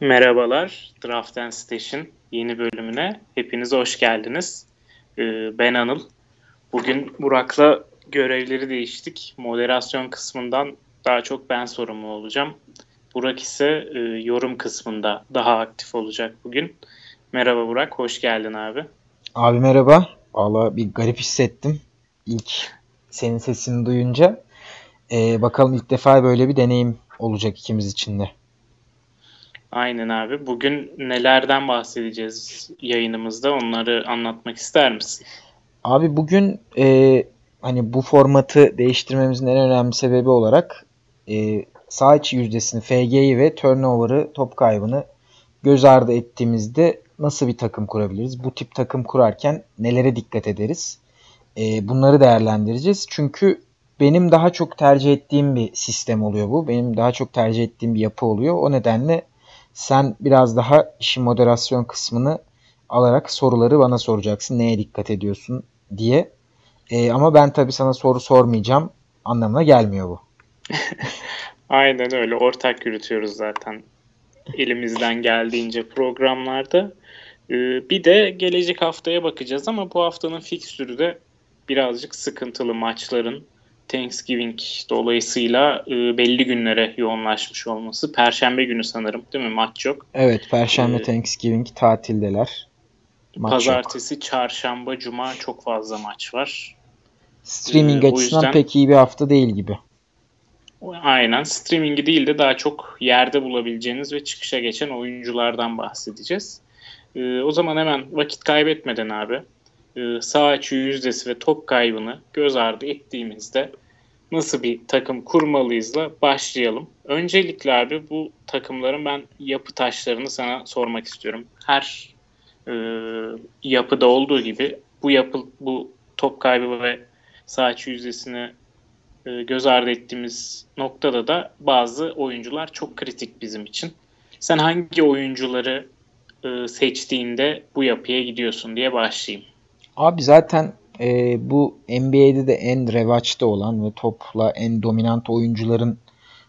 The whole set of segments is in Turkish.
Merhabalar, Draft and Station yeni bölümüne hepiniz hoş geldiniz. Ee, ben Anıl. Bugün Burak'la görevleri değiştik. Moderasyon kısmından daha çok ben sorumlu olacağım. Burak ise e, yorum kısmında daha aktif olacak bugün. Merhaba Burak, hoş geldin abi. Abi merhaba. Valla bir garip hissettim ilk senin sesini duyunca. Ee, bakalım ilk defa böyle bir deneyim olacak ikimiz için de. Aynen abi. Bugün nelerden bahsedeceğiz yayınımızda onları anlatmak ister misin? Abi bugün e, hani bu formatı değiştirmemizin en önemli sebebi olarak e, sağ içi yüzdesini, FG'yi ve turnover'ı, top kaybını göz ardı ettiğimizde nasıl bir takım kurabiliriz? Bu tip takım kurarken nelere dikkat ederiz? E, bunları değerlendireceğiz. Çünkü benim daha çok tercih ettiğim bir sistem oluyor bu. Benim daha çok tercih ettiğim bir yapı oluyor. O nedenle sen biraz daha işin moderasyon kısmını alarak soruları bana soracaksın. Neye dikkat ediyorsun diye. E, ama ben tabii sana soru sormayacağım anlamına gelmiyor bu. Aynen öyle. Ortak yürütüyoruz zaten elimizden geldiğince programlarda. Ee, bir de gelecek haftaya bakacağız ama bu haftanın fikstürü de birazcık sıkıntılı maçların Thanksgiving dolayısıyla e, belli günlere yoğunlaşmış olması. Perşembe günü sanırım değil mi? Maç yok. Evet Perşembe ee, Thanksgiving tatildeler. Maç pazartesi, yok. çarşamba, cuma çok fazla maç var. Streaming ee, açısından yüzden, pek iyi bir hafta değil gibi. Aynen. Streaming'i değil de daha çok yerde bulabileceğiniz ve çıkışa geçen oyunculardan bahsedeceğiz. Ee, o zaman hemen vakit kaybetmeden abi e, sağ açı yüzdesi ve top kaybını göz ardı ettiğimizde nasıl bir takım kurmalıyızla başlayalım. Öncelikle abi bu takımların ben yapı taşlarını sana sormak istiyorum. Her e, yapıda olduğu gibi bu yapı bu top kaybı ve sağ açı yüzdesini e, göz ardı ettiğimiz noktada da bazı oyuncular çok kritik bizim için. Sen hangi oyuncuları e, seçtiğinde bu yapıya gidiyorsun diye başlayayım. Abi zaten e, bu NBA'de de en revaçta olan ve topla en dominant oyuncuların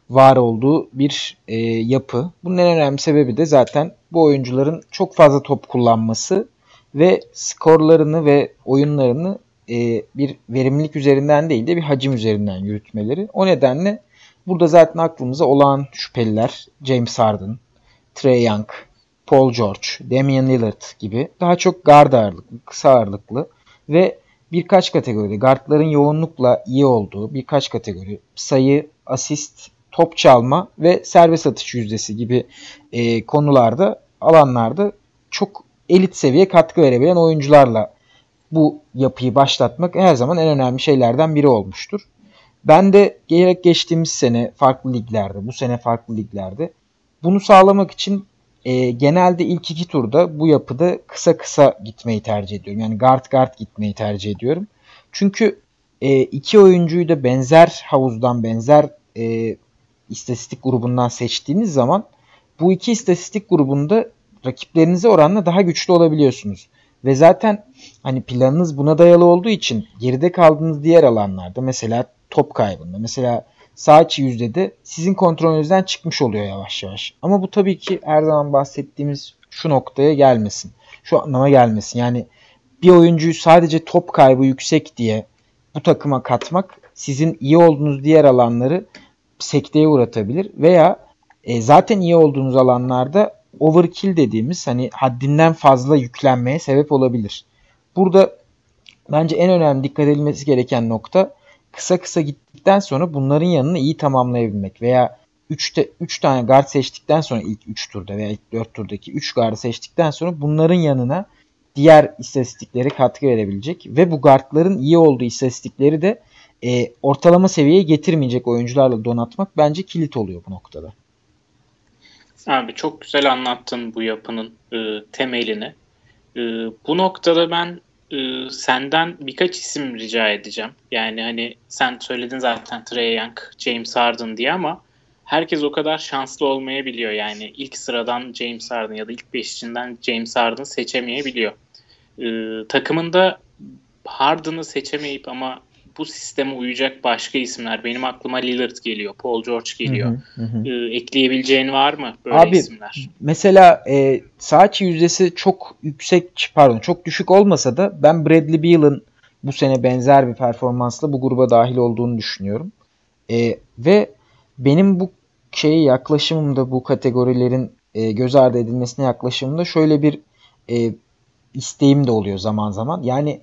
var olduğu bir e, yapı. Bunun en önemli sebebi de zaten bu oyuncuların çok fazla top kullanması ve skorlarını ve oyunlarını e, bir verimlilik üzerinden değil de bir hacim üzerinden yürütmeleri. O nedenle burada zaten aklımıza olan şüpheliler James Harden, Trey Young, Paul George, Damian Lillard gibi daha çok guard ağırlıklı, kısa ağırlıklı ve birkaç kategoride guardların yoğunlukla iyi olduğu birkaç kategori sayı, asist, top çalma ve serbest atış yüzdesi gibi e, konularda alanlarda çok elit seviye katkı verebilen oyuncularla bu yapıyı başlatmak her zaman en önemli şeylerden biri olmuştur. Ben de gerek geçtiğimiz sene farklı liglerde, bu sene farklı liglerde bunu sağlamak için e, genelde ilk iki turda bu yapıda kısa kısa gitmeyi tercih ediyorum. Yani guard guard gitmeyi tercih ediyorum. Çünkü e, iki oyuncuyu da benzer havuzdan, benzer e, istatistik grubundan seçtiğiniz zaman bu iki istatistik grubunda rakiplerinize oranla daha güçlü olabiliyorsunuz. Ve zaten hani planınız buna dayalı olduğu için geride kaldığınız diğer alanlarda mesela top kaybında mesela sağ içi yüzdede sizin kontrolünüzden çıkmış oluyor yavaş yavaş. Ama bu tabii ki her zaman bahsettiğimiz şu noktaya gelmesin. Şu anlama gelmesin. Yani bir oyuncuyu sadece top kaybı yüksek diye bu takıma katmak sizin iyi olduğunuz diğer alanları sekteye uğratabilir veya e, zaten iyi olduğunuz alanlarda overkill dediğimiz hani haddinden fazla yüklenmeye sebep olabilir. Burada bence en önemli dikkat edilmesi gereken nokta kısa kısa gittikten sonra bunların yanını iyi tamamlayabilmek veya 3 3 tane guard seçtikten sonra ilk 3 turda veya ilk 4 turdaki 3 guard seçtikten sonra bunların yanına diğer istatistikleri katkı verebilecek ve bu guardların iyi olduğu istatistikleri de e, ortalama seviyeye getirmeyecek oyuncularla donatmak bence kilit oluyor bu noktada. Abi çok güzel anlattın bu yapının e, temelini. E, bu noktada ben e, senden birkaç isim rica edeceğim. Yani hani sen söyledin zaten Trey Young, James Harden diye ama herkes o kadar şanslı olmayabiliyor. Yani ilk sıradan James Harden ya da ilk beşinden James Harden seçemeyebiliyor. E, takımında Harden'ı seçemeyip ama bu sisteme uyacak başka isimler. Benim aklıma Lillard geliyor, Paul George geliyor. Hı hı hı. Ee, ekleyebileceğin var mı böyle Abi, isimler? Mesela e, içi yüzdesi çok yüksek pardon çok düşük olmasa da ben Bradley Beal'ın bu sene benzer bir performansla bu gruba dahil olduğunu düşünüyorum. E, ve benim bu şeyi yaklaşımımda bu kategorilerin e, göz ardı edilmesine yaklaşımımda şöyle bir e, isteğim de oluyor zaman zaman. Yani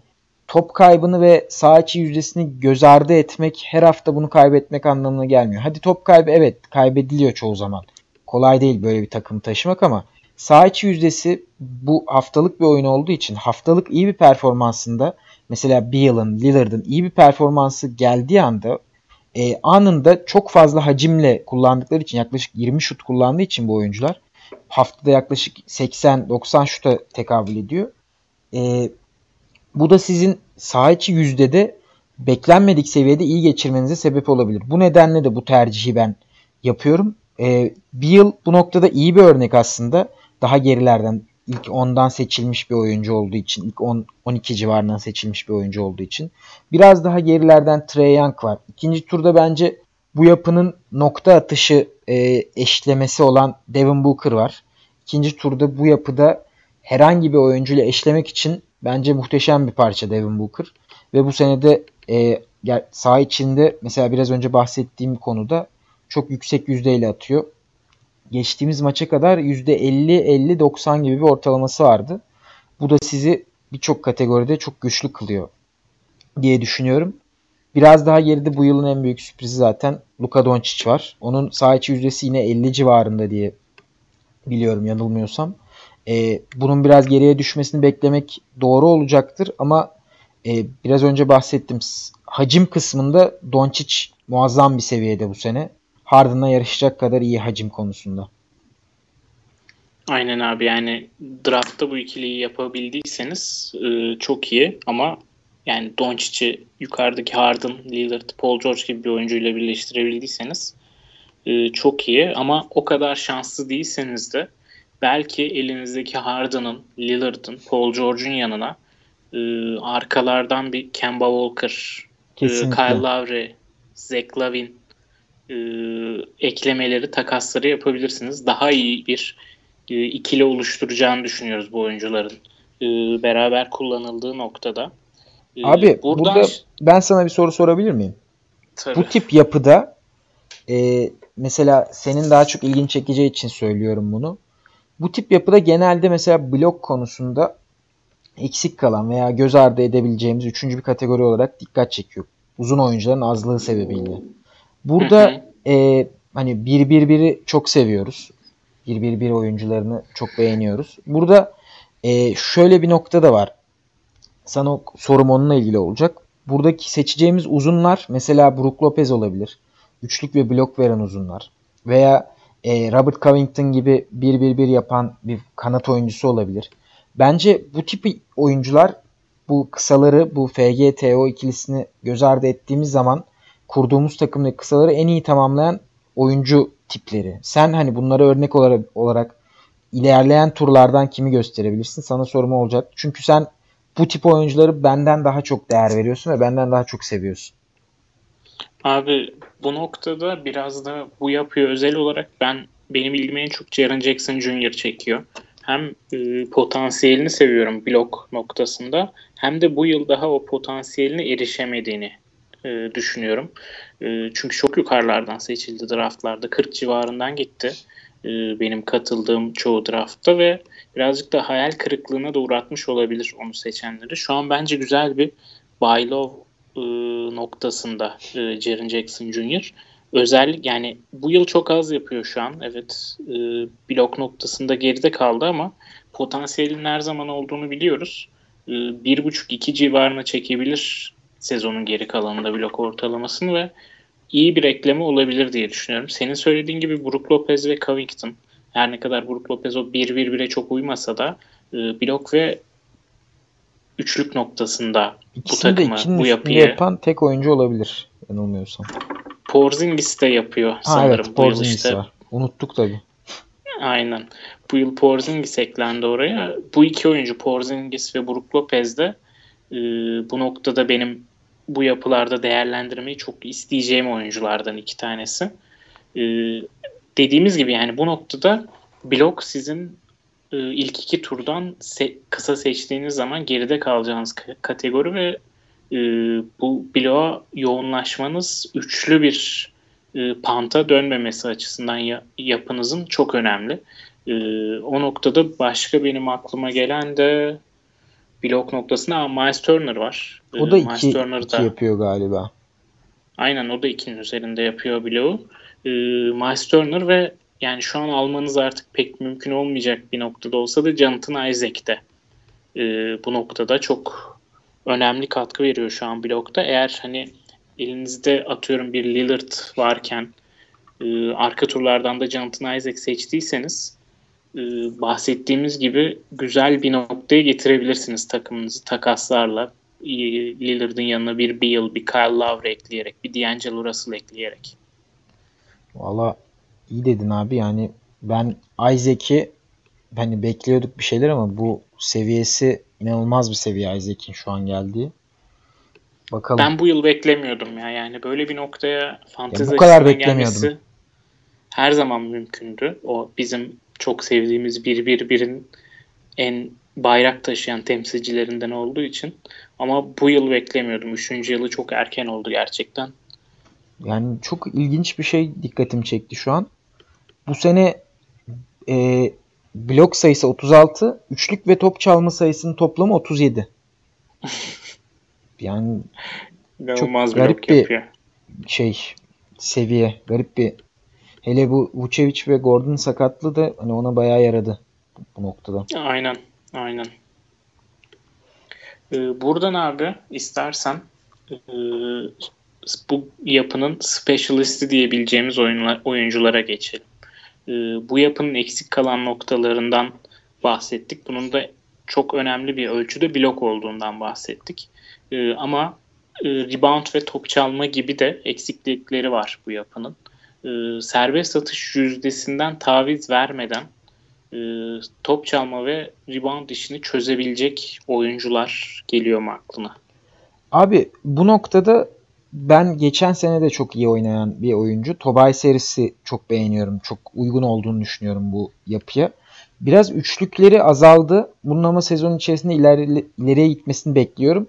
top kaybını ve sağ içi yüzdesini göz ardı etmek her hafta bunu kaybetmek anlamına gelmiyor. Hadi top kaybı evet kaybediliyor çoğu zaman. Kolay değil böyle bir takım taşımak ama sağ içi yüzdesi bu haftalık bir oyun olduğu için haftalık iyi bir performansında mesela Beal'ın, Lillard'ın iyi bir performansı geldiği anda e, anında çok fazla hacimle kullandıkları için yaklaşık 20 şut kullandığı için bu oyuncular haftada yaklaşık 80-90 şuta tekabül ediyor. E, bu da sizin saha içi yüzdede beklenmedik seviyede iyi geçirmenize sebep olabilir. Bu nedenle de bu tercihi ben yapıyorum. E, bir yıl bu noktada iyi bir örnek aslında. Daha gerilerden ilk 10'dan seçilmiş bir oyuncu olduğu için, ilk 10 12 civarından seçilmiş bir oyuncu olduğu için. Biraz daha gerilerden Trey Young var. İkinci turda bence bu yapının nokta atışı e, eşlemesi olan Devin Booker var. İkinci turda bu yapıda herhangi bir oyuncuyla eşlemek için bence muhteşem bir parça Devin Booker. Ve bu senede e, saha içinde mesela biraz önce bahsettiğim konuda çok yüksek yüzdeyle atıyor. Geçtiğimiz maça kadar %50-50-90 gibi bir ortalaması vardı. Bu da sizi birçok kategoride çok güçlü kılıyor diye düşünüyorum. Biraz daha geride bu yılın en büyük sürprizi zaten Luka Doncic var. Onun saha içi yüzdesi yine 50 civarında diye biliyorum yanılmıyorsam. Ee, bunun biraz geriye düşmesini beklemek doğru olacaktır ama e, biraz önce bahsettim. Hacim kısmında Doncic muazzam bir seviyede bu sene. Harden'la yarışacak kadar iyi hacim konusunda. Aynen abi yani draftta bu ikiliyi yapabildiyseniz e, çok iyi ama yani Doncic'i yukarıdaki Harden, Lillard, Paul George gibi bir oyuncuyla birleştirebildiyseniz e, çok iyi ama o kadar şanslı değilseniz de belki elinizdeki Harden'ın, Lillard'ın, Paul George'un yanına e, arkalardan bir Kemba Walker, e, Kyle Lowry, Zach Lavin e, eklemeleri, takasları yapabilirsiniz. Daha iyi bir e, ikili oluşturacağını düşünüyoruz bu oyuncuların e, beraber kullanıldığı noktada. E, Abi buradan... burada ben sana bir soru sorabilir miyim? Tabii. Bu tip yapıda e, mesela senin daha çok ilgini çekeceği için söylüyorum bunu. Bu tip yapıda genelde mesela blok konusunda eksik kalan veya göz ardı edebileceğimiz üçüncü bir kategori olarak dikkat çekiyor. Uzun oyuncuların azlığı sebebiyle. Burada e, hani 1-1-1'i çok seviyoruz. 1-1-1 oyuncularını çok beğeniyoruz. Burada e, şöyle bir nokta da var. Sana sorum onunla ilgili olacak. Buradaki seçeceğimiz uzunlar mesela Brook Lopez olabilir. Üçlük ve blok veren uzunlar. Veya e, Robert Covington gibi 1-1-1 yapan bir kanat oyuncusu olabilir. Bence bu tip oyuncular bu kısaları bu FGTO ikilisini göz ardı ettiğimiz zaman kurduğumuz takımdaki kısaları en iyi tamamlayan oyuncu tipleri. Sen hani bunlara örnek olarak, olarak ilerleyen turlardan kimi gösterebilirsin? Sana sorum olacak. Çünkü sen bu tip oyuncuları benden daha çok değer veriyorsun ve benden daha çok seviyorsun. Abi bu noktada biraz da bu yapıyor özel olarak ben benim ilgimi en çok Jaren Jackson Jr. çekiyor. Hem e, potansiyelini seviyorum blok noktasında hem de bu yıl daha o potansiyeline erişemediğini e, düşünüyorum. E, çünkü çok yukarılardan seçildi draftlarda. 40 civarından gitti e, benim katıldığım çoğu draftta ve birazcık da hayal kırıklığına da uğratmış olabilir onu seçenleri. Şu an bence güzel bir buy low e, noktasında e, Jaren Jackson Jr. Özellik yani bu yıl çok az yapıyor şu an. Evet e, blok noktasında geride kaldı ama potansiyelin her zaman olduğunu biliyoruz. E, bir buçuk iki civarına çekebilir sezonun geri kalanında blok ortalamasını ve iyi bir ekleme olabilir diye düşünüyorum. Senin söylediğin gibi Brook Lopez ve Covington her ne kadar Brook Lopez o 1-1-1'e çok uymasa da e, blok ve üçlük noktasında İkisini bu takımı, bu yapıyı yapan tek oyuncu olabilir yanılmıyorsam. Porzingis de yapıyor ha, sanırım evet, yıl işte. Var. Unuttuk tabii. Aynen. Bu yıl Porzingis eklendi oraya. Bu iki oyuncu Porzingis ve Brook Lopez de e, bu noktada benim bu yapılarda değerlendirmeyi çok isteyeceğim oyunculardan iki tanesi. Ee, dediğimiz gibi yani bu noktada blok sizin e, ilk iki turdan se- kısa seçtiğiniz zaman geride kalacağınız kategori ve e, bu bloğa yoğunlaşmanız üçlü bir e, panta dönmemesi açısından ya- yapınızın çok önemli. E, o noktada başka benim aklıma gelen de blok noktasında ama Miles Turner var. O da E, iki, iki yapıyor galiba. Aynen o da ikinin üzerinde yapıyor bloğu. E, Miles Turner ve yani şu an almanız artık pek mümkün olmayacak bir noktada olsa da Jonathan Isaac de e, bu noktada çok önemli katkı veriyor şu an blokta. Eğer hani elinizde atıyorum bir Lillard varken e, arka turlardan da Jonathan Isaac seçtiyseniz e, bahsettiğimiz gibi güzel bir noktaya getirebilirsiniz takımınızı takaslarla. E, Lillard'ın yanına bir Beal, bir Kyle Lowry ekleyerek, bir D'Angelo Russell ekleyerek. Valla iyi dedin abi yani ben Isaac'i hani bekliyorduk bir şeyler ama bu seviyesi inanılmaz bir seviye Isaac'in şu an geldiği. Bakalım. Ben bu yıl beklemiyordum ya. Yani böyle bir noktaya fantezi Ya bu kadar beklemiyordum. gelmesi her zaman mümkündü. O bizim çok sevdiğimiz bir bir birin en bayrak taşıyan temsilcilerinden olduğu için. Ama bu yıl beklemiyordum. Üçüncü yılı çok erken oldu gerçekten. Yani çok ilginç bir şey dikkatimi çekti şu an. Bu sene e, blok sayısı 36, üçlük ve top çalma sayısının toplamı 37. Yani İnanılmaz Çok garip bir- yapıyor. şey seviye, garip bir hele bu Vucevic ve Gordon sakatlığı da hani ona bayağı yaradı bu noktada. Aynen. Aynen. Ee, buradan abi istersen e, bu yapının specialisti diyebileceğimiz oyunlar, oyunculara geçelim. Ee, bu yapının eksik kalan noktalarından bahsettik. Bunun da çok önemli bir ölçüde blok olduğundan bahsettik. Ee, ama e, rebound ve top çalma gibi de eksiklikleri var bu yapının. Ee, serbest atış yüzdesinden taviz vermeden e, top çalma ve rebound işini çözebilecek oyuncular geliyor mu aklına? Abi bu noktada ben geçen sene de çok iyi oynayan bir oyuncu. Tobay serisi çok beğeniyorum. Çok uygun olduğunu düşünüyorum bu yapıya. Biraz üçlükleri azaldı. Bunun ama sezon içerisinde ileri, ileriye gitmesini bekliyorum.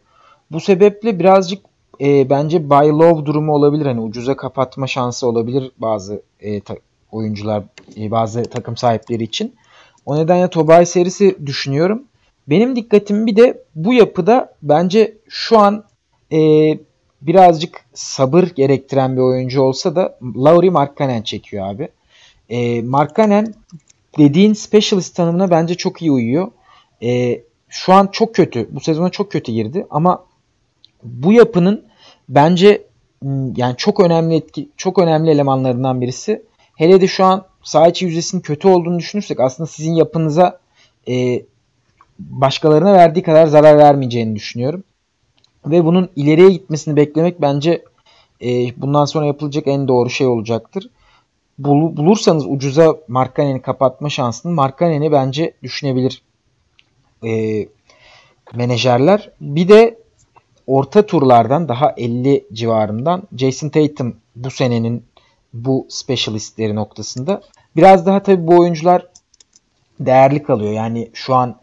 Bu sebeple birazcık e, bence buy low durumu olabilir. Hani ucuza kapatma şansı olabilir bazı e, ta- oyuncular, e, bazı takım sahipleri için. O nedenle Tobay serisi düşünüyorum. Benim dikkatimi bir de bu yapıda bence şu an e, birazcık sabır gerektiren bir oyuncu olsa da Lauri Markkanen çekiyor abi. E, Markkanen dediğin specialist tanımına bence çok iyi uyuyor. E, şu an çok kötü. Bu sezona çok kötü girdi ama bu yapının bence yani çok önemli etki, çok önemli elemanlarından birisi. Hele de şu an saha içi yüzdesinin kötü olduğunu düşünürsek aslında sizin yapınıza e, başkalarına verdiği kadar zarar vermeyeceğini düşünüyorum. Ve bunun ileriye gitmesini beklemek bence e, bundan sonra yapılacak en doğru şey olacaktır. Bul- bulursanız ucuza Markkanen'i kapatma şansını Markkanen'i bence düşünebilir e, menajerler. Bir de orta turlardan daha 50 civarından Jason Tatum bu senenin bu specialistleri noktasında. Biraz daha tabii bu oyuncular değerli kalıyor. Yani şu an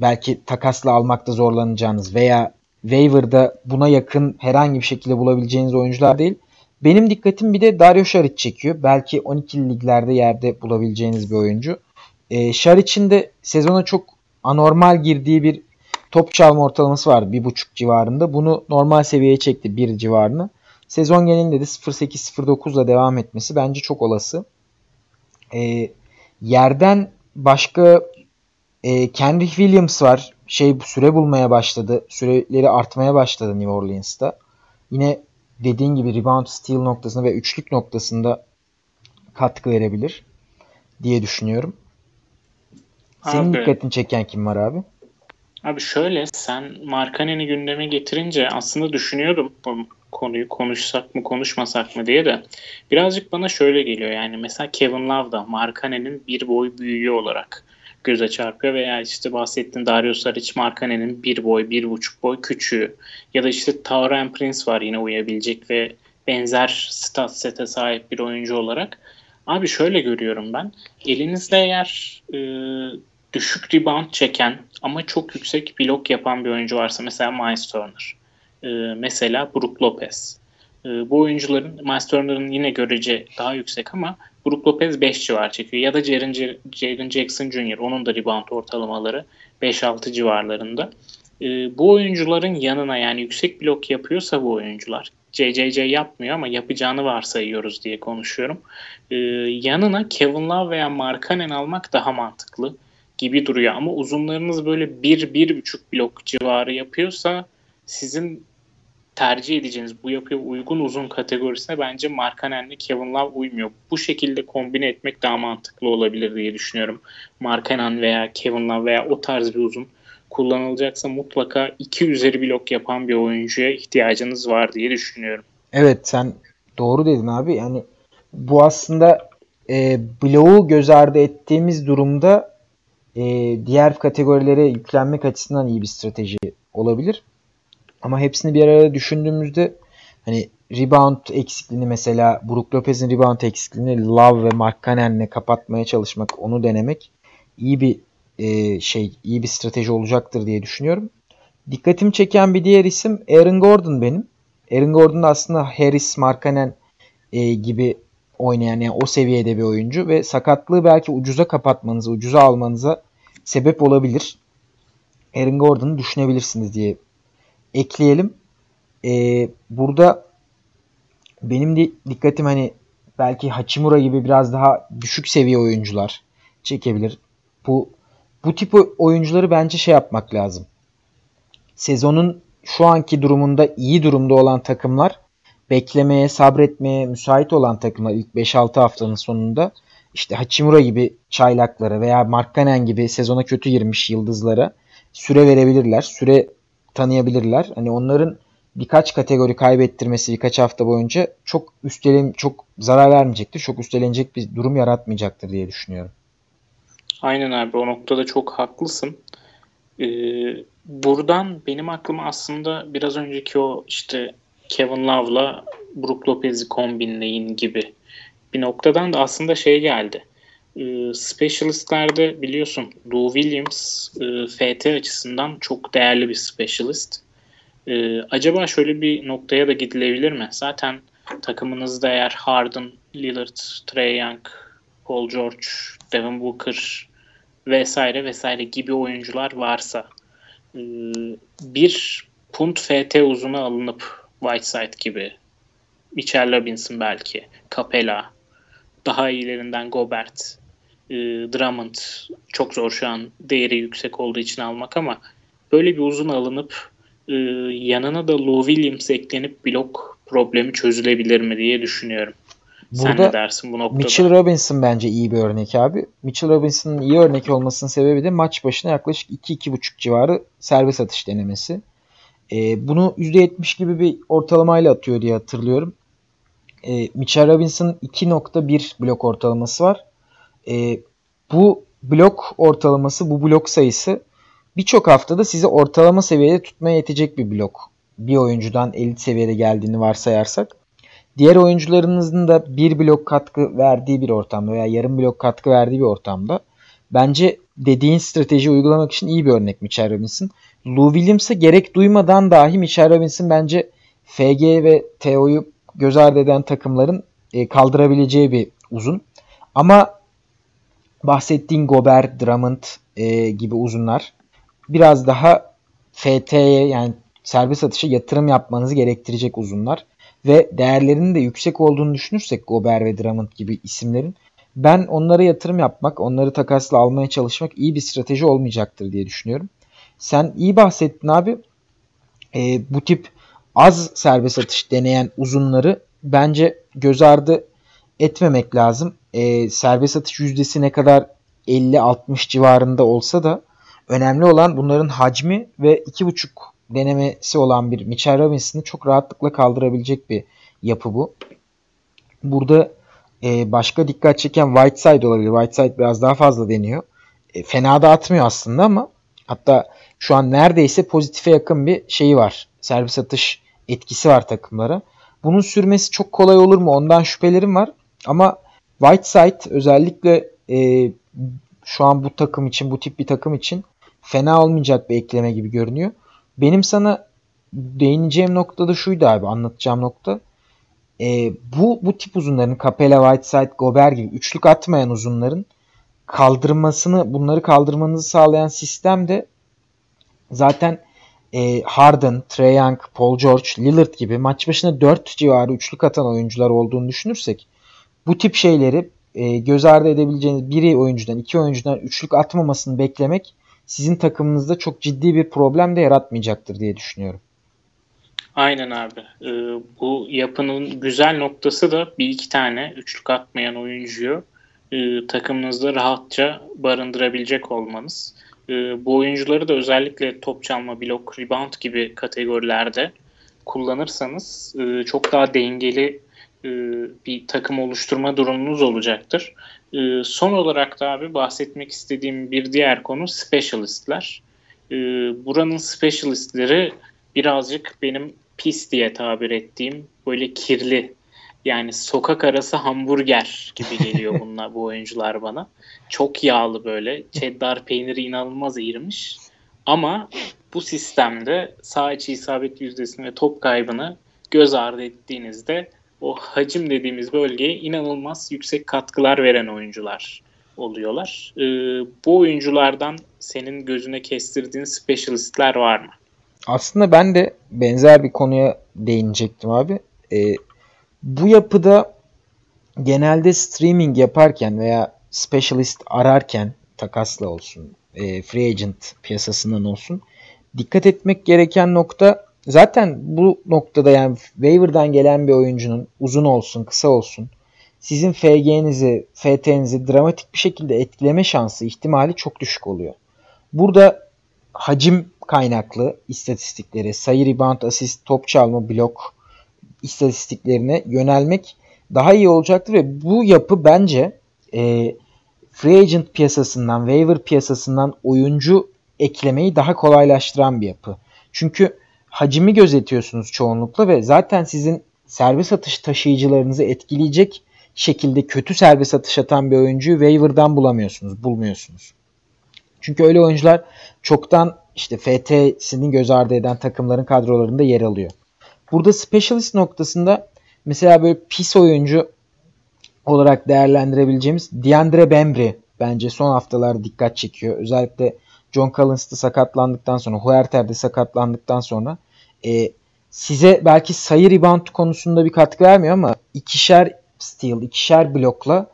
belki takasla almakta zorlanacağınız veya waiver'da buna yakın herhangi bir şekilde bulabileceğiniz oyuncular değil. Benim dikkatim bir de Dario Saric çekiyor. Belki 12 liglerde yerde bulabileceğiniz bir oyuncu. E, Saric'in de sezona çok anormal girdiği bir top çalma ortalaması var. 1.5 civarında. Bunu normal seviyeye çekti 1 civarını. Sezon genelinde de 0.8-0.9 ile devam etmesi bence çok olası. E, yerden başka e, Kendrick Williams var. Şey süre bulmaya başladı. Süreleri artmaya başladı New Orleans'ta. Yine dediğin gibi rebound steal noktasında ve üçlük noktasında katkı verebilir diye düşünüyorum. Senin Abi. dikkatini çeken kim var abi? Abi şöyle sen Markkanen'i gündeme getirince aslında düşünüyordum bu konuyu konuşsak mı konuşmasak mı diye de birazcık bana şöyle geliyor yani mesela Kevin Love da Markkanen'in bir boy büyüğü olarak göze çarpıyor veya işte bahsettiğin Dario Saric Markanen'in bir boy, bir buçuk boy küçüğü ya da işte Tauren Prince var yine uyabilecek ve benzer stat sete sahip bir oyuncu olarak. Abi şöyle görüyorum ben. Elinizde eğer e, düşük rebound çeken ama çok yüksek blok yapan bir oyuncu varsa mesela Miles Turner. E, mesela Brook Lopez. E, bu oyuncuların Miles Turner'ın yine görece daha yüksek ama Brook Lopez 5 civar çekiyor. Ya da Jaren Jackson Jr. Onun da rebound ortalamaları 5-6 civarlarında. E, bu oyuncuların yanına yani yüksek blok yapıyorsa bu oyuncular JJJ yapmıyor ama yapacağını varsayıyoruz diye konuşuyorum. Ee, yanına Kevin Love veya Markkanen almak daha mantıklı gibi duruyor. Ama uzunlarınız böyle 1-1,5 blok civarı yapıyorsa sizin tercih edeceğiniz bu yapıya uygun uzun kategorisine bence Markkanen'le Kevin Love uymuyor. Bu şekilde kombine etmek daha mantıklı olabilir diye düşünüyorum. Markkanen veya Kevin Love veya o tarz bir uzun kullanılacaksa mutlaka iki üzeri blok yapan bir oyuncuya ihtiyacınız var diye düşünüyorum. Evet sen doğru dedin abi. Yani bu aslında e, bloğu göz ardı ettiğimiz durumda e, diğer kategorilere yüklenmek açısından iyi bir strateji olabilir. Ama hepsini bir arada düşündüğümüzde hani rebound eksikliğini mesela Brook Lopez'in rebound eksikliğini Love ve Mark Cannon'le kapatmaya çalışmak, onu denemek iyi bir e, şey, iyi bir strateji olacaktır diye düşünüyorum. Dikkatimi çeken bir diğer isim Aaron Gordon benim. Aaron Gordon da aslında Harris, Markkanen e, gibi oynayan yani o seviyede bir oyuncu ve sakatlığı belki ucuza kapatmanıza, ucuza almanıza sebep olabilir. Aaron Gordon'u düşünebilirsiniz diye ekleyelim. Ee, burada benim de dikkatim hani belki Hachimura gibi biraz daha düşük seviye oyuncular çekebilir. Bu bu tip oyuncuları bence şey yapmak lazım. Sezonun şu anki durumunda iyi durumda olan takımlar beklemeye, sabretmeye müsait olan takımlar ilk 5-6 haftanın sonunda işte Hachimura gibi çaylaklara veya Markkanen gibi sezona kötü girmiş yıldızlara süre verebilirler. Süre tanıyabilirler. Hani onların birkaç kategori kaybettirmesi birkaç hafta boyunca çok üstelen çok zarar vermeyecektir. Çok üstelenecek bir durum yaratmayacaktır diye düşünüyorum. Aynen abi o noktada çok haklısın. Ee, buradan benim aklıma aslında biraz önceki o işte Kevin Love'la Brook Lopez'i kombinleyin gibi bir noktadan da aslında şey geldi. Ee, specialistlerde biliyorsun Lou Williams e, FT açısından çok değerli bir specialist. Ee, acaba şöyle bir noktaya da gidilebilir mi? Zaten takımınızda eğer Harden, Lillard, Trey Young, Paul George, Devin Booker vesaire vesaire gibi oyuncular varsa e, bir punt FT uzunu alınıp Whiteside gibi Mitchell Robinson belki Capella daha iyilerinden Gobert e, Drummond çok zor şu an değeri yüksek olduğu için almak ama böyle bir uzun alınıp e, yanına da Lou Williams eklenip blok problemi çözülebilir mi diye düşünüyorum. Burada Sen ne dersin bu noktada? Mitchell Robinson bence iyi bir örnek abi. Mitchell Robinson'ın iyi örnek olmasının sebebi de maç başına yaklaşık 2-2,5 civarı servis atış denemesi. E, bunu %70 gibi bir ortalamayla atıyor diye hatırlıyorum. E, Mitchell Robinson 2.1 blok ortalaması var. E, bu blok ortalaması, bu blok sayısı birçok haftada sizi ortalama seviyede tutmaya yetecek bir blok. Bir oyuncudan elit seviyede geldiğini varsayarsak. Diğer oyuncularınızın da bir blok katkı verdiği bir ortamda veya yarım blok katkı verdiği bir ortamda bence dediğin strateji uygulamak için iyi bir örnek Mitchell Robinson. Lou Williams'a gerek duymadan dahi Mitchell Robinson bence FG ve TO'yu göz ardı eden takımların e, kaldırabileceği bir uzun. Ama bahsettiğin Gobert, Drummond e, gibi uzunlar biraz daha FT'ye yani serbest atışa yatırım yapmanızı gerektirecek uzunlar ve değerlerinin de yüksek olduğunu düşünürsek Gobert ve Drummond gibi isimlerin ben onlara yatırım yapmak, onları takasla almaya çalışmak iyi bir strateji olmayacaktır diye düşünüyorum. Sen iyi bahsettin abi. E, bu tip az serbest atış deneyen uzunları bence göz ardı etmemek lazım. E, serbest atış yüzdesi ne kadar 50-60 civarında olsa da önemli olan bunların hacmi ve 2.5 denemesi olan bir Mitchell Robinson'ı çok rahatlıkla kaldırabilecek bir yapı bu. Burada e, başka dikkat çeken Whiteside olabilir. Whiteside biraz daha fazla deniyor. e, fena da atmıyor aslında ama hatta şu an neredeyse pozitife yakın bir şeyi var. Servis atış etkisi var takımlara. Bunun sürmesi çok kolay olur mu? Ondan şüphelerim var. Ama Whiteside özellikle e, şu an bu takım için, bu tip bir takım için fena olmayacak bir ekleme gibi görünüyor. Benim sana değineceğim nokta da şuydu abi anlatacağım nokta. E, bu bu tip uzunların Capella, Whiteside, Gobert gibi üçlük atmayan uzunların kaldırmasını bunları kaldırmanızı sağlayan sistem de zaten e, Harden, Trae Young, Paul George, Lillard gibi maç başına 4 civarı üçlük atan oyuncular olduğunu düşünürsek bu tip şeyleri e, göz ardı edebileceğiniz biri oyuncudan, iki oyuncudan üçlük atmamasını beklemek sizin takımınızda çok ciddi bir problem de yaratmayacaktır diye düşünüyorum. Aynen abi. Ee, bu yapının güzel noktası da bir iki tane üçlük atmayan oyuncuyu e, takımınızda rahatça barındırabilecek olmanız. E, bu oyuncuları da özellikle top çalma, blok, rebound gibi kategorilerde kullanırsanız e, çok daha dengeli e, bir takım oluşturma durumunuz olacaktır. E, son olarak da abi bahsetmek istediğim bir diğer konu specialistler. E, buranın specialistleri birazcık benim pis diye tabir ettiğim böyle kirli yani sokak arası hamburger gibi geliyor bunlar bu oyuncular bana. Çok yağlı böyle. Cheddar peyniri inanılmaz eğirmiş. Ama bu sistemde sağ içi isabet yüzdesini ve top kaybını göz ardı ettiğinizde o hacim dediğimiz bölgeye inanılmaz yüksek katkılar veren oyuncular oluyorlar. Ee, bu oyunculardan senin gözüne kestirdiğin specialistler var mı? Aslında ben de benzer bir konuya değinecektim abi. Ee, bu yapıda genelde streaming yaparken veya specialist ararken takasla olsun, e, free agent piyasasından olsun dikkat etmek gereken nokta zaten bu noktada yani waiver'dan gelen bir oyuncunun uzun olsun, kısa olsun sizin FG'nizi, FT'nizi dramatik bir şekilde etkileme şansı, ihtimali çok düşük oluyor. Burada hacim kaynaklı istatistikleri, sayı, rebound, asist, top çalma, blok istatistiklerine yönelmek daha iyi olacaktır ve bu yapı bence e, free agent piyasasından, waiver piyasasından oyuncu eklemeyi daha kolaylaştıran bir yapı. Çünkü hacimi gözetiyorsunuz çoğunlukla ve zaten sizin servis atış taşıyıcılarınızı etkileyecek şekilde kötü servis atış atan bir oyuncuyu waiver'dan bulamıyorsunuz, bulmuyorsunuz. Çünkü öyle oyuncular çoktan işte FT'sini göz ardı eden takımların kadrolarında yer alıyor. Burada specialist noktasında mesela böyle pis oyuncu olarak değerlendirebileceğimiz Diandre Bembry bence son haftalarda dikkat çekiyor. Özellikle John Collins de sakatlandıktan sonra, Huerter de sakatlandıktan sonra e, size belki sayı rebound konusunda bir katkı vermiyor ama ikişer steal, ikişer blokla